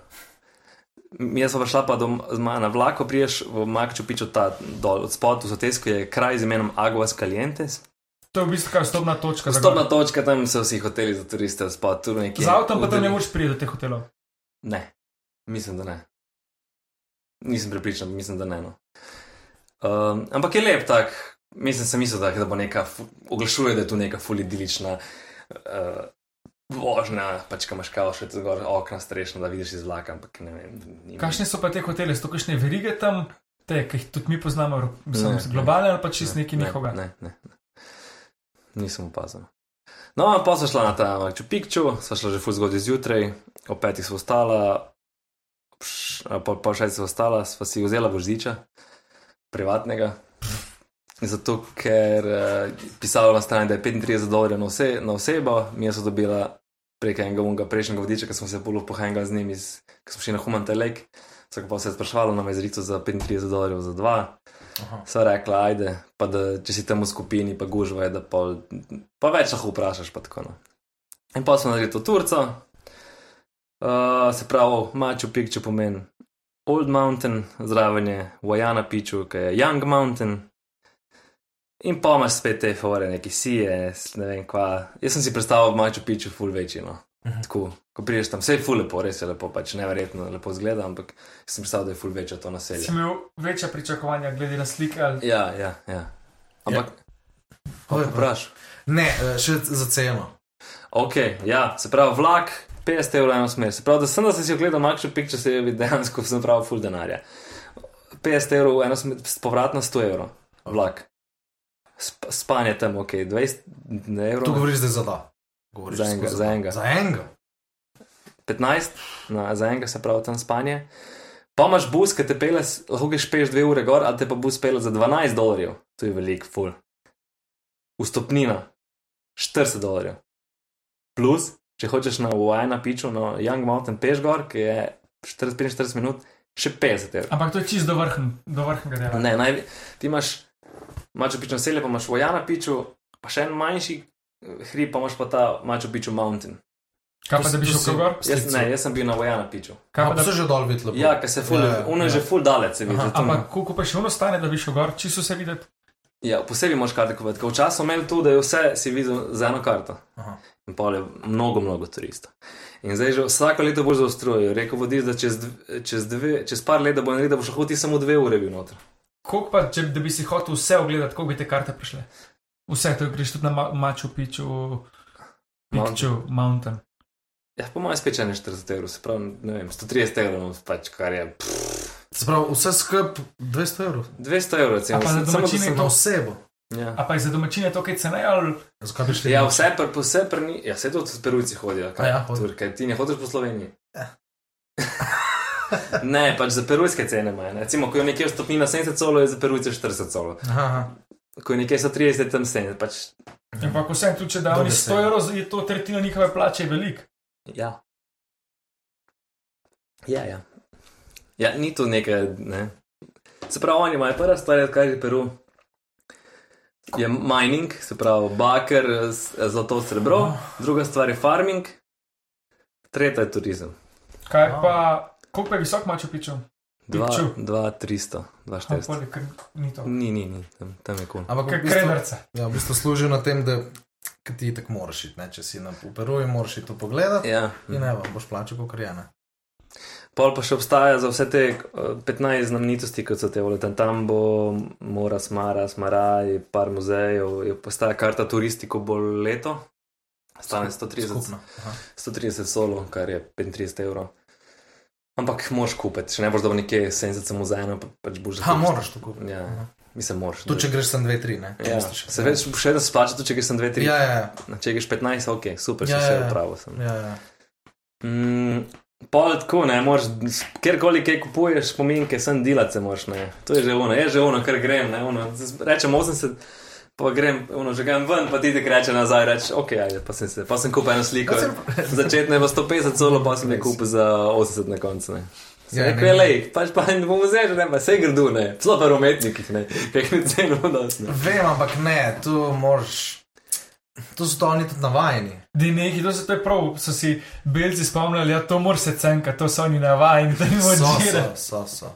Jaz sem prišla pa do, na vlako, priješ v Makču pičo ta dol od spodaj, v Sotesku je kraj z imenom Aguas Calientes. To je v bistvu kar vstopna točka. gor. točka, tam so vsi hoteli za turiste, od spodaj, tu nekje. Z avtom pa tam ne moreš priti do teh hotelov. Ne, mislim, da ne. Nisem pripričan, mislim, da ne. No. Um, ampak je lep tak, mislim, sem mislil, da, da bo neka, oglašuje, da je tu neka fulidilična uh, vožnja, pač kam imaš kao še zgor okna strešno, da vidiš iz vlaka, ampak ne vem. ni- Kakšne so pa te hotele, so kakšne verige tam, te, ki jih tudi mi poznamo, mislim, Ne, ne. globalne ali pa čist neki ne, njihovega. Ne, ne, ne. Nisem opazil. No, pa sem šla na ta Machu Picchu, sva šla že fuz zgodaj zjutraj, ob petih sva ostala, pol, pol šestih sva ostala, sva si vzela voždiča, privatnega. Zato, ker uh, pisalo na strani, da je 35 dolarjev na, vse, na osebo, mi smo dobila prek enega unga prejšnjega vodiča, ki smo se bolj pohengali z njim, ko smo šli na Humante Lake. Vsak pa se je sprašvalo na mezrico za 35 dolarjev za dva. Aha. So rekla, ajde, pa da če si tam v skupini, pa gužva je, da pol, pa več lahko vprašaš. Pa tako, no. In pa smo naredili to turco, uh, se pravi, Maču Pikču pomeni Old Mountain, zraven je Wajana Piču, ki je Young Mountain. In pa imaš spet te fore, neki sije, s- ne vem kva. Jaz sem si predstavljal Maču Piču ful večji. No. Mhm. Tako, ko prideš tam, vse je ful lepo, res je lepo, pač neverjetno lepo zgleda, ampak sem predstavljal, da je ful večje to naselje. Si imel večja pričakovanja glede na slike ali Ja, ja, ja. Ampak, Oj, vprašaj. Ne, eh, še za ceno. Ok, ja, se pravi, vlak 50 evrov eno smer. Se pravi, da sem da sem si ogledal Machu Picchu, se je dejansko sem prav full denarja. 50 evrov eno smer, povratno 100 evrov, vlak. Sp spanje tam, ok, 20 evrov. Tu govoriš zdaj za da. Govoriš Za enega, za da. enega. Za enega. 15, no, za enega se pravi tam spanje. Pa imaš bus, ki te pele, lahko greš peš 2 ure gor, ali te pa bus pele za 12 dolarjev. To je velik, full. Vstopnina 40 dolarjev. Plus, če hočeš na Wajna piču, na Young Mountain peš gor, ki je 40-45 minut, še 50 evrov. Ampak to je čist do, vrhn, do vrhnega dela. Ne, naj, ti imaš Mačo piču naselje, pa imaš Wajana piču, pa še en manjši eh, hrib, pa imaš pa ta Mačo piču Mountain. Kaj To pa, da bi to šel si- gor? Jaz, ne, jaz sem bil na Vojana piču. Kaj A, pa, pa so da, že dol videli. Ja, ker se ful, Ja, ono je ja. že ful dalec, se vidi. Ampak koliko pa še ono stane, da bi šel gor, čisto vse videti? Ja, posebej moraš karte kupiti. ker Včasih smo imeli tu, da je vse si videl za eno karto. Aha. In pa je mnogo, mnogo turistov. In zdaj že vsako leto boš zaostrujal. Rekel vodiš, da čez, dv- čez, dve, čez par let, da bo naredil, da boš lahko ti samo dve ure bil noter. Koliko pa, če bi si hotel vse ogledati, koliko bi te karte prišle? Vse, to je greš tudi na Ma- Machu Picchu, Picchu, Mountain. Ja, po mojem spet če ne 40 evrov, se pravi, ne vem, 130 evrov, pač kar je. Se pravi, vse skup 200 evrov. 200 evrov, recimo. A pa za domačine sem- Na osebo. Ja. A pa je za domačine to, kaj cene ali Zakaj bi šli? Ja, vse, pr, vse pr, ni, ja, vse to s perujci hodijo. Kaj, A ja, hodijo. Turke, ti ne hodiš po Sloveniji. Ja. *laughs* *laughs* ne, pač za perujske cene imajo. ne. Recimo, ko je nekje stopnina 70 colo, je za perujce 40 colo. Aha. Ko je nekje 130, je tam 70. Pač, Ampak vse, tudi če da oni deset. 100 evrov, je to tretjina njihove plače, velik. ja. Ja, ja. Ja, ni to nekaj. Ne. Se pravi, oni imajo prva stvar, kar je Peru. Je mining, se pravi, baker, zlato, srebro, druga stvar je farming, tretja je turizem. Kaj pa, koliko je visok štiristo. pol je kar Ni to. Ni, ni, ni, tam, tam je kul. Ampak v Kaj bistvu, ja, v bistvu služi na tem, da ti tako moraš iti. Ne? Če si na Peruju, moraš to pogledati. Ja. In ne, boš plačal, kot je ne. Pol pa še obstaja za vse te eh, 15 znamenitosti, kot so te Tambo, Moras, Maras, Maraj, par muzejev, je postaja karta turistiko bolj leto. Stane 130, Skupno. Aha. 130 solo, kar je 35 evrov. Ampak moš kupiti, če ne boš dal nekje 70 samo za eno, pa, pač boš Ha, moraš to kupiti. Ja, Aha. mislim, moraš. Tu, če greš sem 2-3, ne? Ja, Misliš? se več, še vedno splača, tudi če greš sem 2, 3. Ja, ja, ja. Če greš 15, ok, super, Ja, ja, ja, ja. upravo sem. ja, ja. Mm, Pol tako, ne, moraš, kjerkoli kaj kupuješ, spominke, sem delati se moraš, ne. To je že ono, je že ono, kar grem, ne, ono, rečem 80, pa grem, ono, že grem ven, pa ti ti reče nazaj, reče, ok, ajde, pa sem se, pa sem kupil eno sliko. *laughs* Začetno je bilo 150 solo, pa sem je kupil za 80 na koncu, ne. Ja, Ja, ne, ne, ne. ne. Lej, pač pa ne bomo zdaj, ne, pa vse grdo, ne, celo pa umetnikih, ne, kaj mi cenimo dosti, ne. Vem, ampak ne, tu moraš. Tu so to oni tudi navajeni. Di neki, to se to je prav, so si belci spomnili, ja, to mora se cenka, to so oni navajeni, da jim So, so, odžira. so, so.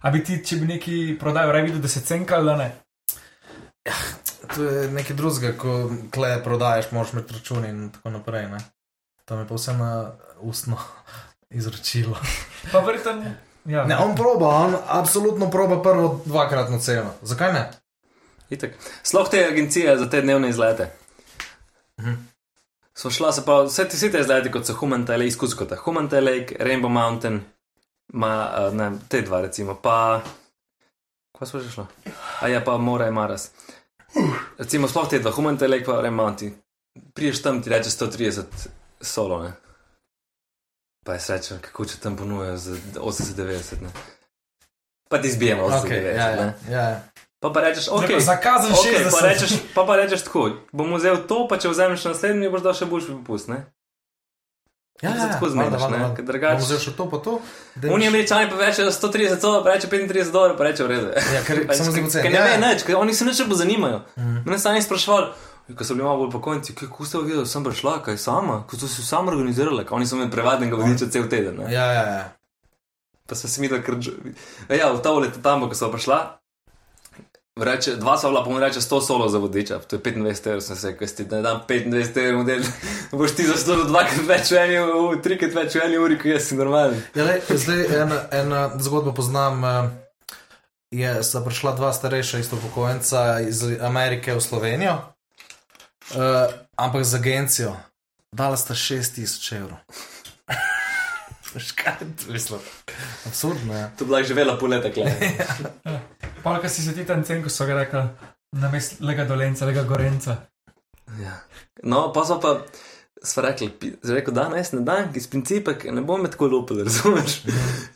A bi ti, če bi neki prodajal, raje videl, da se cenka ali da ne? *sighs* To je nekaj drugega, ko kle prodajes, moraš imeti račun in tako naprej. Ne? To mi je pa vse na ustno *laughs* izročilo. Pa verjetno, ja. Ne, on proba, on absolutno proba prvo dvakratno ceno. Zakaj ne? Itak. Sloh te agencije za te dnevne izlete. Mhm. So šla se pa vse te, vse te izlete, kot so Human Lake, izkuskota. Human Lake, Rainbow Mountain, ma, uh, ne, te dva recimo, pa. Kaj smo že šla? A ja, pa Mora je Maras. Recimo, sploh te dva, Human Lake pa Mountain. Priješ tam, ti reče 130 solo, ne. Pa je sreča, kako če tam ponujajo za 80-90, ne. Pa ti zbijemo 80-90, Okay, ja, ja, ne. ja, ja. Pa pa rečeš, ok. Zakazan Okay, 60. pa, rečeš, pa pa rečeš tako, bom vzel to, pa če vzameš naslednji, boš dal še boljši popust. Ne? Ja, Se tako zmeniš, ne? Ker drugače- vzel še to, pa to. da Oni američani pa rečejo 130 dolarjev, pa reče 35 dolarjev, pa reče v redu. Ja, ker *laughs* Pač, samo ker- zelo ker ceni. ne Ja, ve ja. nič, ker oni se nič ne bo zanimajo. Mhm. Mene sami sprašvali, ko so bili malo bolj pokojnici, kako ste videli, sem prišla, kaj sama, ko so se sam organizirali, ker oni so imeli prevadnega vodiča cel teden. Ne? Ja, ja, ja. Pa se mi da kar. Ja, v ta leto tam, ko so prišla. Reče, dva so bila, pomeni, reče 100 solo za vodiča, to je 25 evrov, sem se rekel, ti ne dam 25 evrov, model, *laughs* boš ti zaslužil dvakrat več v eni, v trikrat več v eni uri, ko jaz sem normalen. Ja, le, zdaj ena, ena zgodba poznam. eh, Je, sta prišla dva starejša isto upokojenca iz Amerike v Slovenijo, uh, ampak z agencijo. Dala sta 6000 evrov. *laughs* Škaj, mislim. Absurdno je. To je bila že vela pol leta, klej. *laughs* Pa kaj si se ti tam cen, ko so ga rekli, na mestu lega dolenca, lega gorenca. Ja. No, pa so pa, sva rekli, rekel, da jaz ne dam, iz principa, ne bom tako lupil, *laughs* razumeš?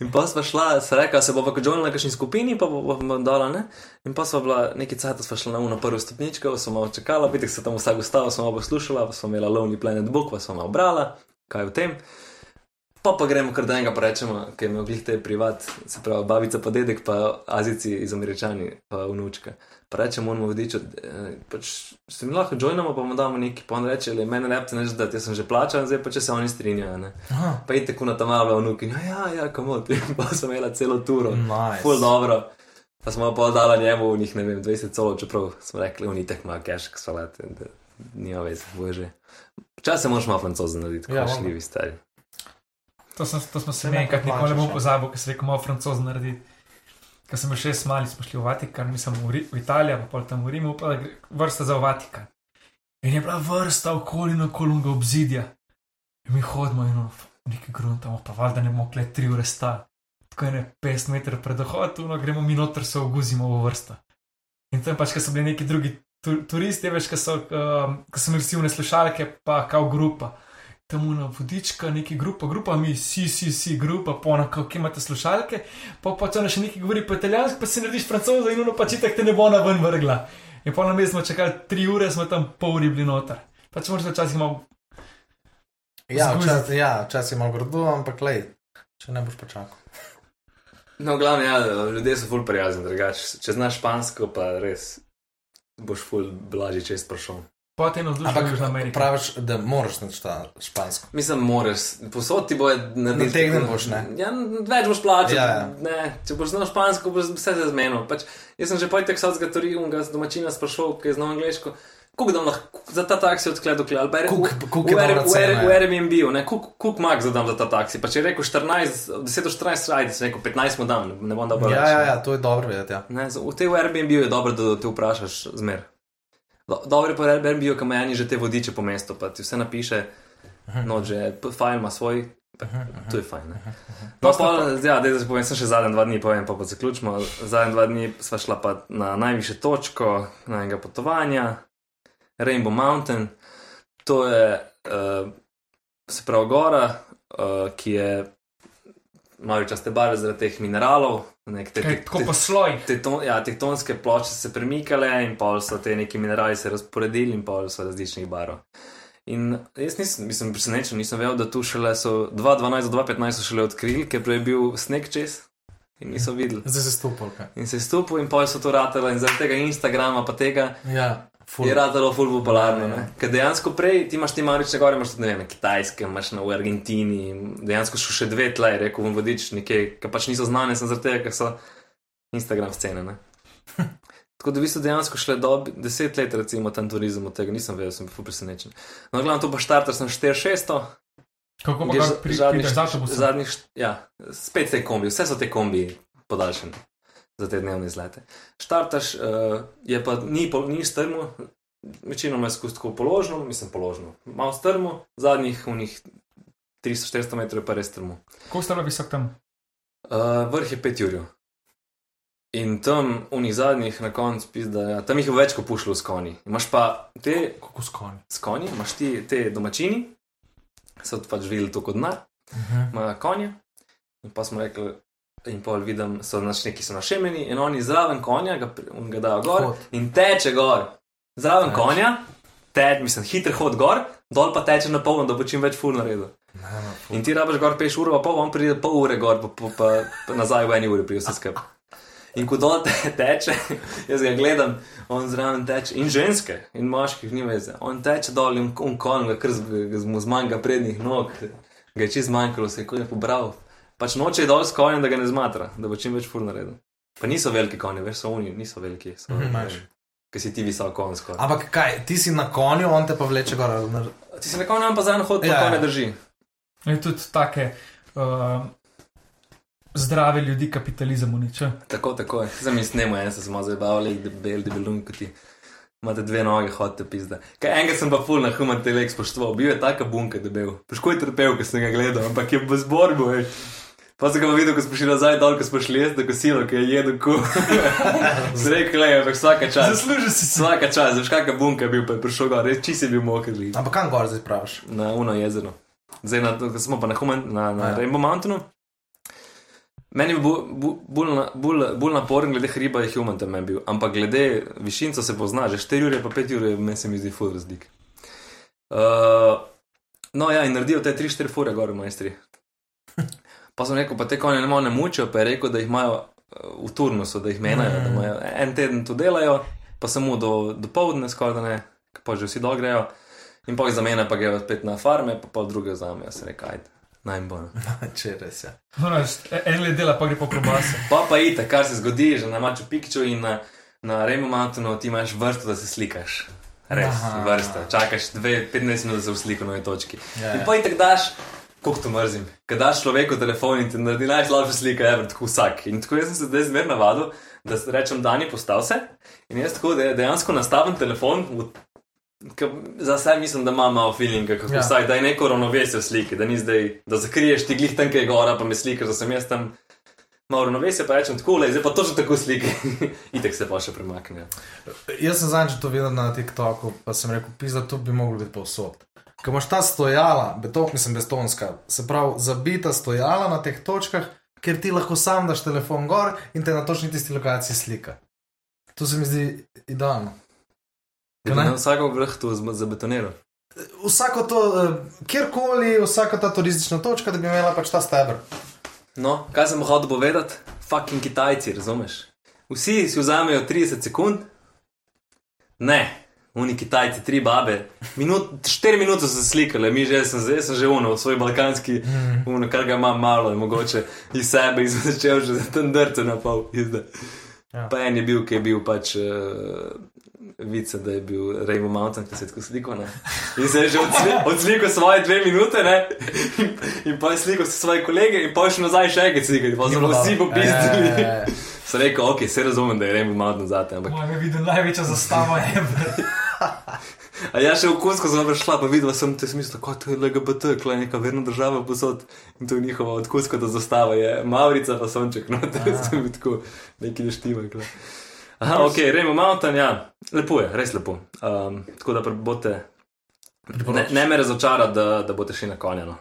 In pa sva šla, sva rekla, se bova kot na kakšni skupini, pa bova dala, ne? In pa sva bila neki cajt, sva šla na uno prvo stopničko, sva malo čakala, pitek se tam vsak ustava, sva malo poslušala, pa sva imela Lonely Planet Book, pa sva malo brala, kaj je v tem. Pa pa gremo kar do enega, pa rečemo, ker je imel glih te privat, se pravi, babica pa dedek, pa azici iz Američani, pa vnučka. Pa rečemo, moramo vodič, pač se mi lahko joinamo, pa mu damo neki, pa on reče, le meni repte ne zdaj, jaz sem že plačal, zdaj pa če se oni strinjajo, ne. Aha, Pa je tako na tam malo vnuki, ja, ja, ja, komod, *laughs* pa sem imela celo turo. nice. Ful dobro. Pa smo pa dala njemu v njih, ne vem, 20 celo, čeprav smo rekli, oni tek ima cash, salate, da nima veze, bože. Včasih moraš malo francoza narediti, Ja, kot moram. šljivi stari. To, sem, to smo se mi enkrat nikoli ne bom ja. pozabil, ker sem rekel, malo francoz narediti. Ker sem bil šest mali, smo šli v Vatikan, mislim v, Ri- v Italijo, pa pol tam v Rimu, pa vrsta za v Vatikan. In je bila vrsta okoli na kolunga obzidja. In mi hodimo in neki gruntamo, pa valjda ne bomo kle tri ure sta. Tako je ne 50 metrov pred dohodom, no gremo mi noter, se oguzimo v vrsta. In tam pač, ker so bili neki drugi tu, turisti, veš, ki so, um, ko so imeli vsi vne slušalke, pa kao grupa. Tam una vodička, neki grupa, grupa, mi, si, si, si, grupa, pona, kako imate slušalke, pa pa če ona še nekaj govori po italijansko, pa si narediš francoza in ono pač itak te ne bo na ven vrgla. In pa na mestu smo čakali tri ure, smo tam pol uri bili noter. Pač moraš včasih malo, Ja, Zguziti. včasih ja, je malo grdo, ampak lej, če ne boš počakal. No, glavno, ja, ljudje so ful prijazni, drugače. Če znaš špansko, pa res boš ful blažji čez prišel. Potem navdušen Ampak Južna Amerika. praviš, da moraš znati ta špansko. Mislim, moraš, posod ti bo narediti. Nategnen boš, ne? Ja, več boš plačal. Ja, ja. Ne, če boš znal špansko, boš vse se zmenil. Pač, jaz sem že pojtek sadskega turinga z domačina sprašal, ki je znal angliško. Kako da lahko za ta taksi odkled dokle? Ali pa je rekel, v ja. Airbnb-u, koliko mag zadam za ta taksi. Pa če je rekel 14, 10 do 14, ajde, sem rekel 15 mu dam, ne bom dal. Ja, več, ja, ne. ja, to je dobro vedeti. Ja. Ne, v tem Airbnb je dobro, da te vprašaš zmer. Do, dobro pa Airbnb, ki ima eni že te vodiče po mestu, pa ti vse napiše, no, že fajn ima svoj, pa, to je fajn. Ne? No, pa, ja, da zdaj povem, sem še zadnji dva dni, povem pa pa zaključimo. Zadnji dva dni sva šla pa na najvišjo točko najnega potovanja, Rainbow Mountain. To je, uh, se pravi, gora, uh, ki je malo časte barve zaradi teh mineralov. nek te- te- tako te- po slojih. Tekton, ja, tektonske plošče se premikale in pol so te neki minerali se razporedili in pol so različnih barov. In jaz nisem, mislim, presenečen, nisem vedel, da tu šele so 2012 do 2015 so šele odkrili, ker prej je bil sneg čez in niso videli. Zdaj se stopil. In se je stopil in pol so to ratele in zaradi tega Instagrama pa tega Ja, ful. je ratelo ful popularno. Ja, ne. Ker dejansko prej ti imaš ti marične gore, imaš tudi ne vem, na kitajskem, imaš na, v Argentini, in dejansko so še dve tle, rekel bom vodič nekje, ki pač niso znane, sem zaradi tega, ker so Instagram scene. Ne. *laughs* Tako da v bistvu dejansko šle do deset let, recimo, tam turizem od tega, nisem vedel, sem bil presenečen. No, glavno to pa štarter sem 4600, Kako pa za- pri- zadnjih? Zadnjih, ja, spet te kombi, vse so te kombi podaljšane za te dnevne izlete. Štartaš, uh, je pa ni, ni strmo, večinoma je skozi tako položno, mislim položno, malo strmo, zadnjih unih 300-400 metrov je pa res strmo. Kako ste bili visok tam? Uh, vrh je 5 ur. In tam, v njih zadnjih, na koncu, pizda, ja, tam jih je več kot pušlo s konji. Imaš pa te Kako s konji. s konji, imaš ti te domačini, so pač živeli to kot denar, imajo konje. In pa smo rekli, in pol vidim, so naš neki so našemeni in oni zraven konja ga, ga dajo gor Hod. in teče gor. Zraven Teče. konja, te, mislim, hiter hod gor, dol pa teče na polno, da bo čim več ful naredil. Ne, ne, ful. In ti rabiš gor peš uro, pa pol, on pride pol ure gor, pa, pa, pa, pa nazaj v eni uri pride vse skupaj. In ko dol te, teče, *laughs* jaz ga gledam, on zraven teče, in ženske, in moških, ni veze. On teče dol in on kon ga kar z- zmanjka prednjih nog, ga je čez manjkalo, se je kot je pobral. Pač noče je dol s konjem, da ga ne zmatra, da bo čim več ful naredil. Pa niso veliki konji, veš, so oni, niso veliki, so, Mhm, imaš. Ker si ti visok konj skoraj. Ampak kaj, ti si na konju, on te pa vleče gor. ali na- Ti si na konju, on pa zraven hod, pa Ja, ja, ja. ne drži. In tudi take uh, zdrave ljudi kapitalizem uniča. Tako, tako je. Zdaj mi snemo, en se smo zabavali, debel, debelun, kot ti. Imate dve noge, hodite pizda. Kaj enega sem pa full na human telek spoštoval, bil je taka bunka debel. Težko je trpel, ko sem ga gledal, ampak je v zborbu, veš. Pa sem ga videl, ko smo šli nazaj dol, ko smo šli jaz do kosila, ki je jedel ku. Zrekel je, ampak vsaka čas. Zasluži si se. Vsaka čas, veš, kakšna bunka je bil, pa je prišel gor, res čisi bil moker. glih. Ampak kam gor zdaj praviš? Na Uno jezero. Zdaj na, smo pa na, human, na, na Ja. Rainbow Mountainu. Meni je bolj, na- bolj, bolj naporen, glede hriba je human tam bil, ampak glede višinca se pozna, že 4 ure pa 5 ure, meni se mi zdi full razlik. Uh, no ja, in naredijo te 3-4 fure gor, majstri. Pa sem rekel, pa te konje ne morejo ne mučijo, pa je rekel, da jih imajo eh, v turnusu, da jih menjajo, da imajo en teden to delajo, pa samo do, do povdne skoraj, da ne, ko pa že vsi dol grejo. In pa jih zamenja, pa grejo spet na farme, pa pa druge vzamejo, se reka, ajde, najbolj. *laughs* Če res je. No, en let dela, pa gre po klobase. Pa pa ide, kar se zgodi, že na Maču Pikču in na, na Remu Mountainu ti imaš vrsto, da se slikaš. Res, Aha. vrsta. Čakaš 2-15 minut, da se vslika na eni točki. Ja, In ja. pa in tako daš, koliko to mrzim. Kad daš človeku telefon in ti naredi najslabša slika, je tako vsak. In tako jaz sem se zdaj zmer navadil, da rečem, Dani, postav se. In jaz tako de- dejansko nastavim telefon. V, Ka, za sebe mislim, da ima malo feeling, kako Ja. ja. vsaj, da je neko ravnovesje v sliki, da ni zdaj, da zakriješ ti glih tam, ki je gora, pa me slikaš, da sem jaz tam malo ravnovesje, pa rečem tako, le, zdaj pa točno tako slike. *laughs* Itek se pa še premaknejo. Jaz sem zadnjič to videl na TikToku, pa sem rekel, pisa, to bi moglo biti povsod. Ker imaš ta stojala, beton, mislim, betonska, se pravi, zabita stojala na teh točkah, kjer ti lahko sam daš telefon gor in te na točni tisti lokaciji slika. To se mi zdi idealno. Da ne? bi na vsako vrh tu zabetoniral. Vsako to, eh, kjerkoli, vsaka ta turistična točka, da bi imela pač ta stebr. No, kaj sem hotel povedati? Fucking Kitajci, razumeš? Vsi si vzamejo 30 sekund, ne, oni Kitajci, tri babe, minut, 4 minute so se slikali, mi že, sem, zdaj sem že uno, svoj balkanski, uno, kar ga imam malo, je mogoče iz sebe in sem *laughs* začel že za ten drce na pol. Ja. Pa en je bil, ki je bil pač. Uh, Vice, da je bil Rainbow Mountain, ki se je tako slikal. Ne? In se je že odsli- *laughs* odslikal svoje dve minute, ne? in, in pa je slikal vse svoje kolege, in pa je šel nazaj še enkrat slikati, pa so vsi popizdili. Ja, ja, ja. *laughs* Sem rekel, ok, se razumem, da je Rainbow Mountain zate, ampak. Moje videl največja zastava je. A ja še v Kusko sem prišla, pa videla sem te smisle, kot je LGBT, kle neka verna država posod in to je njihova od Kusko do zastava, je Maurica pa Sonček, no, *laughs* to je tako neki neštima. Aha, ok, Rainbow Mountain, ja, lepo je, res lepo. Um, tako da boste, ne, ne me razočarati, da, da boste šli na konja, no.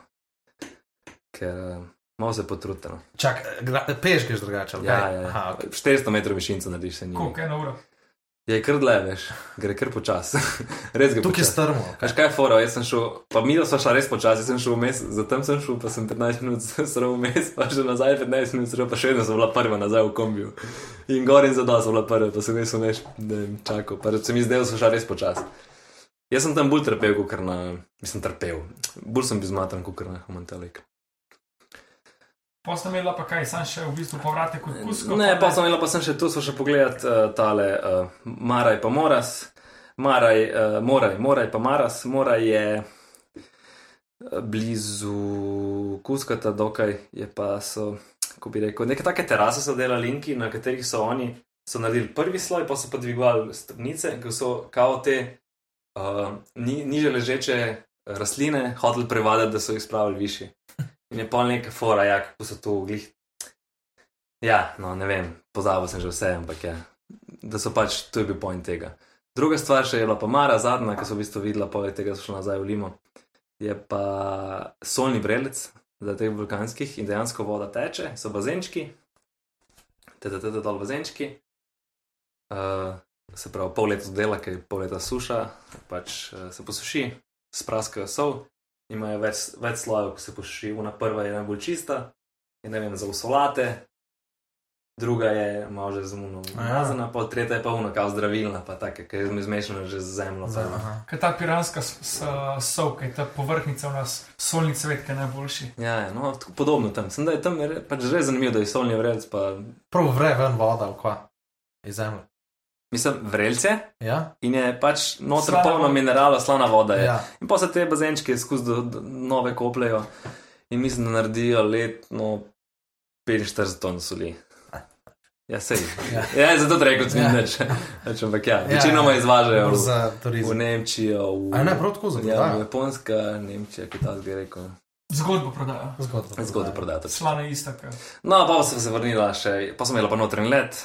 Ker uh, malo se potrudite. No. Čak, gra- peš greš drugače. Ja, kaj? ja, ja. Aha, ok. 400 metrov višinca narediš se njim. Koliko je na uro? Je kar dlje, veš, gre kar počasi. *laughs* res gre Tukaj je strmo. Kaj kaj je fora, jaz sem šel, pa mi da smo šla res počasi, jaz sem šel vmes, zatem sem šel, pa sem 15 minut *laughs* srl vmes, pa že nazaj 15 minut srl, pa še vedno sem bila prva nazaj v kombiju. In gor in zadol sem bila prva, pa sem res vmes ne vem, čakal, pa se mi zdaj, da sem šla res počasi. Jaz sem tam bolj trpel, kot na, mislim, trpel. Bolj sem bil zmatran, kot na Humantelek. Posla imela pa kaj, sam še v bistvu povratek kot kusko. Ne, pa sem imela, pa sem še tu, so še pogledat uh, tale uh, Maraj pa Moras. Maraj, uh, Moraj, Moraj pa Maras. Moraj je eh, blizu Kuskata, dokaj je pa so, kako bi rekel, neke take terase so delali linki, na katerih so oni so naredili prvi sloj, pa so pa dvigovali stopnice, ki so kao te uh, ni, niže ležeče rastline hoteli prevadati, da so jih spravili više. In je pol neka fora, ja, kako so to glih Ja, no, ne vem, pozabil sem že vse, ampak ja, da so pač, to je bil point tega. Druga stvar še je bila pa Mara, zadnja, ki so v bistvu videla, poleg tega so šla nazaj v Limo, je pa solni vrelec za teh vulkanskih in dejansko voda teče, so bazenčki, tete dol bazenčki. Uh, se pravi, pol leta dela, ker je pol leta suša, pač uh, se posuši, spraskajo sol, imajo več, več slojev, ki se posuši. Una prva je najbolj čista, je ne vem, za usolate, druga je malo že zmuno umazana, pa tretja je pa una kao zdravilna, pa taka, ki je zmešana že z zemljo. Kaj ta piranska s- s- sol, kaj ta povrhnica v nas, solni cvet, kaj je najboljši. Ja, ja, no, tako podobno tam. Sem da je tam je pač res zanimivo, da je solni vrelc, pa Prav vre ven voda, ali kva, iz zemlje. Mislim, vrelce Ja? in je pač noter Slana polno voda. minerala, slana voda je. Ja. In pa se te bazenčke skozi do, do, nove kopljajo in mislim, da naredijo letno 45 ton soli. Ja, sej. Ja. Ja, zato rekel sem Ja. nič. *laughs* Nič, Ampak ja, Ja, večinoma ja. izvažajo Bolj v, Za v turizem. Nemčijo, v, A ne, prav tako za ja, prodajo. Japonska, Nemčija, Kitajska, je rekel. Zgodbo prodajo. Zgodba. Zgodno prodati. Slana je ista. No, pa sem se vrnila še, pa sem imela pa notranji let,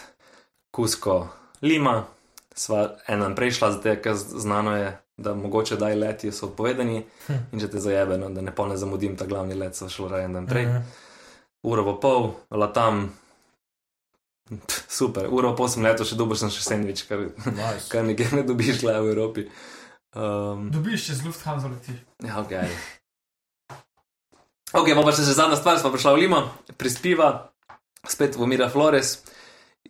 Kusko, Lima, sva en dan prejšla, zato ker znano je, da mogoče daj leti so odpovedani Hm. in če te zajebe, no, da ne pol ne zamudim ta glavni let, so šlo raje en dan prej. Mhm. Uro pa pol, latam. Pff, Super, uro pa sem letel, še dobil sem še sendvič, kar, Nice. kar nekaj ne dobiš le v Evropi. Um, Dobiš čez Lufthansa leti. ja, ok. Ok, pa, pa še zadnja stvar, smo prišli v Limo, prispiva, spet v Mira Flores,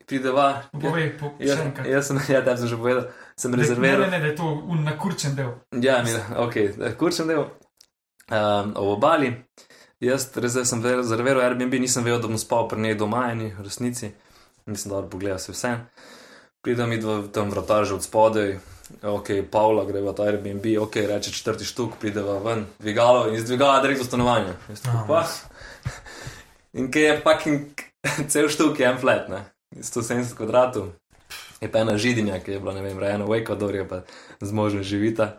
prideva. Povej, po, Ja, še enkrat. jaz sem, ja, tebi sem že povedal, sem Ne, Ne, rezerviral. ne, da je to un nakurčen del. Ja, mi, ok, kurčem del. Um, obali. Jaz res sem rezerviral Airbnb, nisem vedel, da bom spal pri njej doma, eni v resnici. Nisem dobro pogledal se vse. Pridem mi v tam vrtaž od spodaj, ok, Pavla gre v ta Airbnb, ok, reče četrti štuk, prideva ven, dvigalo in iz dvigala direkt v stanovanje. Jaz pa. In kaj je fucking *laughs* cel štuk, je en flat, ne, 170 kvadratov. Je pa ena židinja, ki je bila, ne vem, rejena v Ekvadorju, pa z možem živita.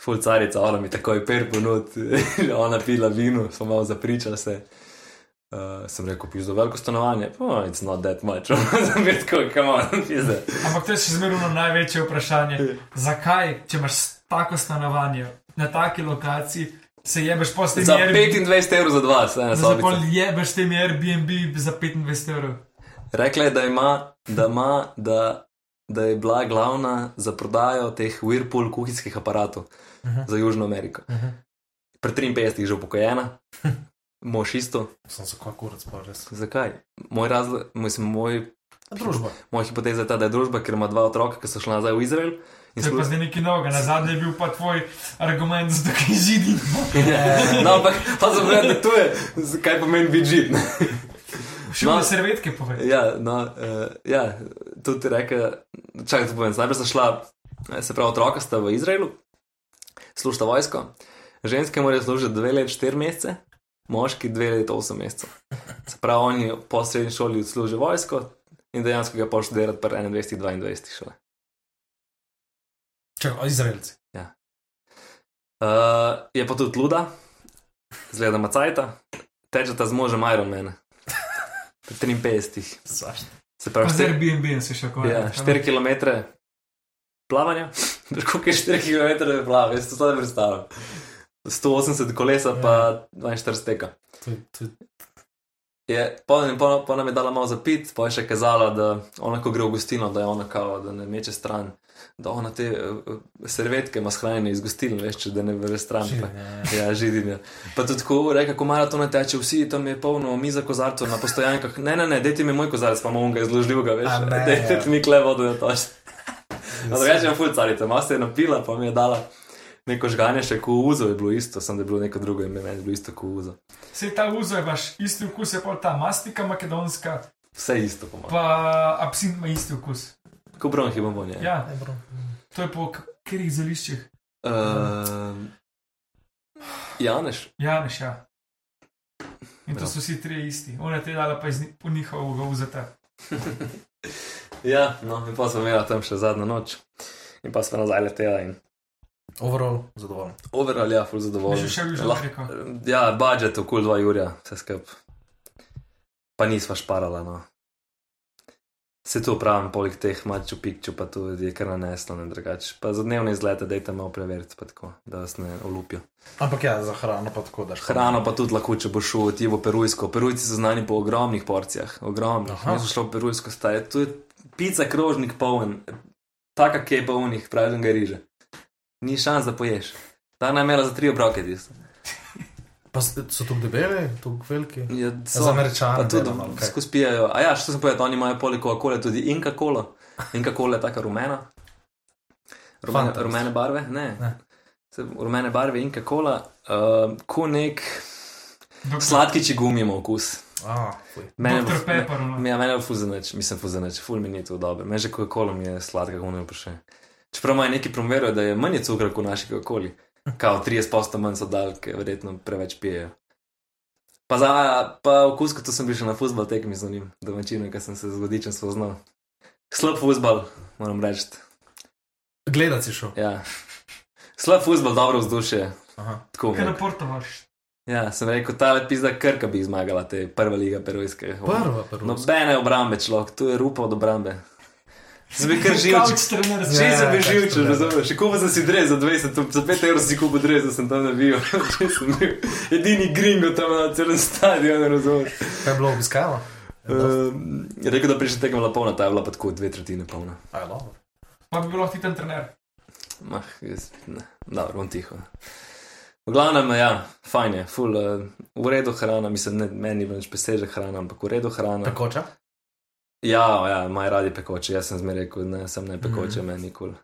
Fulcarica, ona mi takoj per ponud, *laughs* ona pila vino, smo malo zapričali se. Uh, sem rekel, pizdo veliko stanovanje, oh, it's not that much, *laughs* sem bil tako, come on, *laughs* pizdo. Ampak to je še zmerno največje vprašanje. Zakaj, če imaš tako stanovanje na taki lokaciji, se jebeš po tem Za 25 evrov za dva, se ena Zakaj sobica. jebeš tem Airbnb za 25 evrov? Rekla je, da ima, da ima, da, da je bila glavna za prodajo teh Whirlpool kuhinjskih aparatov uh Mhm. -huh. za Južno Ameriko. Uh -huh. Pri 53 je že upokojena, *laughs* mož isto. Sem se kako kurac pa res. Zakaj? Moj razlog, mislim, moj, Družba. moja hipoteza je ta, da je družba, ker ima dva otroka, ki so šla nazaj v Izrael. In To je pa zdaj nekaj novega. Na zadnje je bil pa tvoj argument to, kaj židi. *laughs* no, ampak pa sem rekel, da to je, kaj pomeni biti žid. Ne. Šel No. na servetke povej. Ja, no, uh, ja, tudi rekel, čakaj, to povem. Najprej sta šla, eh, se pravi, otroka sta v Izraelu, služita vojsko, ženske morajo služiti dve let, štiri mesece, moški dve let, osem mesecev. Se pravi, oni po srednji šoli odslužijo vojsko in dejansko ga pošljajo delati pri 21, 22 šole. Čakaj, Izraelci. Uh, je pa tudi luda, zgleda macajta, tečeta z možem Ironmana. Pri 53. Zašto? Se pravi, z štiri- Airbnb se še ukvarja. Ja, 4 km plavanja, *laughs* koliko je 4 km plavanja, jaz to zdaj predstavljam. 180 kolesa, pa 42 teka. To, je- je- Je, pa, pa, pa nam je dala malo za pit, pa je še kazala, da ona, ko gre v gostilno, da je ona kao, da ne meče stran, da ona te uh, servetke ima shranjene iz gostilne, veš, če da ne vre stran. Ja, ja. Ja, židinja. Pa tudi tako reka, ko maraton teče, vsi tam je polno miza kozarcev na postojankah. Ne, ne, ne, dajte mi moj kozarec, pa imamo ga izložljivega, veš. Ne, Dajte ja. mi kle vodo, da toš. No, drugače imam ful carice, malo se je napila, pa mi je dala neko žganje, še ko uzo je bilo isto, sem da je bilo neko drugo ime, meni je bilo isto ko uzo. Sej ta uzo je vaš isti okus, je pa ta mastika makedonska, Vse isto, po mojem. pa absint ima isti okus. Ko bronhi bomo njej. Ja, to je po katerih zeliščih. Uh, Janeš, Janeš, ja. In to Prav. so vsi trije isti. Ona je te dala pa iz po njihovega uzeta. *laughs* ja, no, in pa smo imeli tam še zadnjo noč. In pa smo nazaj letela in Overall, zadovoljen. overall, ja, ful Bi zadovoljen. že šel Južno Lahko- Ameriko. Ja, budžet okoli 2 urja, vse skup. Pa nisva šparala, no. Se tu pravim, poleg teh maču pikču, pa tudi je kar naneslo, ne drugače. Pa za dnevne izlete, dajte malo preveriti, pa tako, da vas ne olupijo. Ampak ja, za hrano pa tako daš. Hrano pa tudi lahko, če boš šel ti v Perujsko. Perujci so znani po ogromnih porcijah, ogromnih. Aha. Jaz sem šel v Perujsko, staje, tu je pica krožnik poln, taka kje polnih, pražnega riža. Ni šans, da poješ. Ta naj imela za tri obroke tisto. Pa so tu debeli, tu veliki. Ja, Za američane. Pa tudi kaj? skozi pijajo. A ja, što sem povedal, oni imajo poleg Coca-Cola tudi Inka Cola. Inka Cola je taka rumena. Rumene, rumene barve, ne. Ne. Rumene barve Inka Cola, uh, ko nek Doktor- sladkiči gumimo okus. A, fuj. Mene Dr. Pepper, ono. Ja, mene je fuzeneč, mislim fuzeneč, ful mi ni to dobro. Meni že Coca-Cola mi je sladka, kako ne pa še. Čeprav imajo neki promovirajo, da je manj cukra kot naši Coca-Coli. Kao 30% manj so dal, ker verjetno preveč pijejo. Pa za pa okus, kot sem bil še na futbol tekmi z njim, domačino, ker sem se z vodičem spoznal. Slab futbol, moram reči. Gledat si šel. Ja. Slab futbol, dobro vzdušje. Aha. Tako. Kaj na porto imaš? Ja, sem rekel, ta le pizda krka bi zmagala te prva liga perujske. Prva, prva. Nobene obrambe človek, tu je rupa od obrambe. Bil kar živčen. trener. Že Ja, sem bil tak živčen, študent. razumeš? Še kupil sem si dres za 20, tu- za 5 evrov si kupil dres, da sem tam navijal. *laughs* Sem bil edini gringo tam na celem stadionu, razumeš? Kaj je bilo obiskalo? Um, je rekel, da prišla tekma bila polna, ta je bila pa tako dve tretjine polna. Aj, dobro. Pa bi bil lahko ti ten trener. Mah, jaz, ne, dobro, bom tiho. V glavnem, ja, fajn je, ful, uh, v redu hrana, mislim, ne, meni ni več peseže hrana, ampak v redu hrana. Pekoča? Ja, ja, imajo radi pekoče, jaz sem zmeraj rekel, ne, sem ne pekoče, mm. meni nikoli.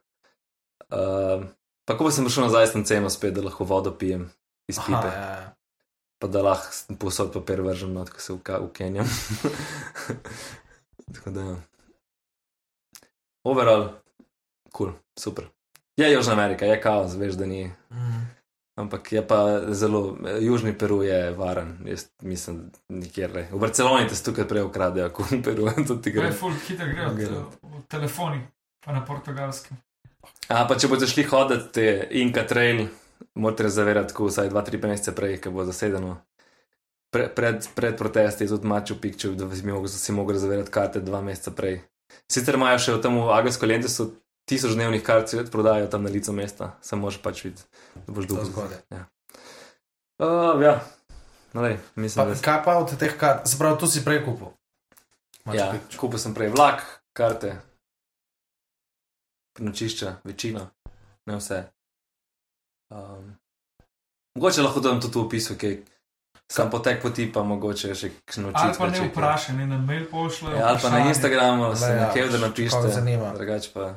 Uh, pa ko sem prišel nazaj, sem ceno spet, da lahko vodo pijem iz pipe. Aha, ja, ja. pa da lahko posod papir vržem, not, ko se ukenjam. *laughs* Tako da. ja. Overall, kul, cool, super. Je Južna Amerika, je kaos, veš, da ni. Mm. Ampak je pa zelo, Južni Peru je varen, jaz mislim, nikjer ne. V Barceloni te tukaj prej ukradejo, kot v Peru, *laughs* to ti Gre full hitro, gre od, v telefoni, pa na portugalskem. A pa če boste šli hoditi te Inka Trail, morate rezervirati tako vsaj 2-3 mesece prej, ker bo zasedeno. Pre, pred, pred protesti je tudi Maču Pikču, da si mogel rezervirati karte dva meseca prej. Sicer imajo še v tem Agensko Lentesu tisoč dnevnih kart, prodajajo tam na licu mesta, samo moraš pač videti, da boš dolgo zgodaj. Ja. Uh, ja. No, lej, mislim, Pa, da kaj pa od teh kart? Se pravi, tu si prej kupil. Machu Ja, Picchu. kupil sem prej vlak, karte, prenočišča, večino, ne vse. Um, mogoče lahko dam tudi v opisu, kaj sam potek poti, pa mogoče še kakšno Ali pa ne vprašaj, ne na mail pošlje. Ja, ali pa na Instagramu, se ja, nekaj, da napišete. zanima. Drugače pa.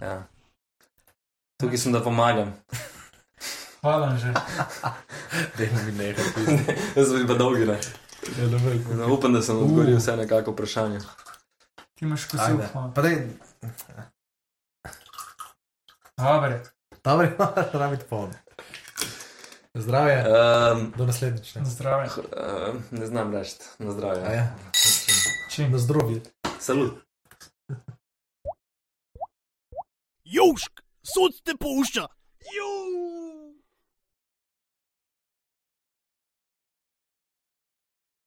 Ja. Tukaj sem, da pomagam. Hvala že. *laughs* Dajmo mi nekaj. *laughs* Jaz sem pa dolgi, ne. Ja, ne. No, upam, da sem odgovoril vse nekako vprašanje. Ti imaš kosil. Pa daj, Dobre. dobro, rabi *laughs* to polno. Zdravje, Um, do naslednjič. ne. Zdrave. uh, ne znam reči, na zdravje. A ja. Čim. Na zdravje. Salut. Južk, sod te pušča. Juž.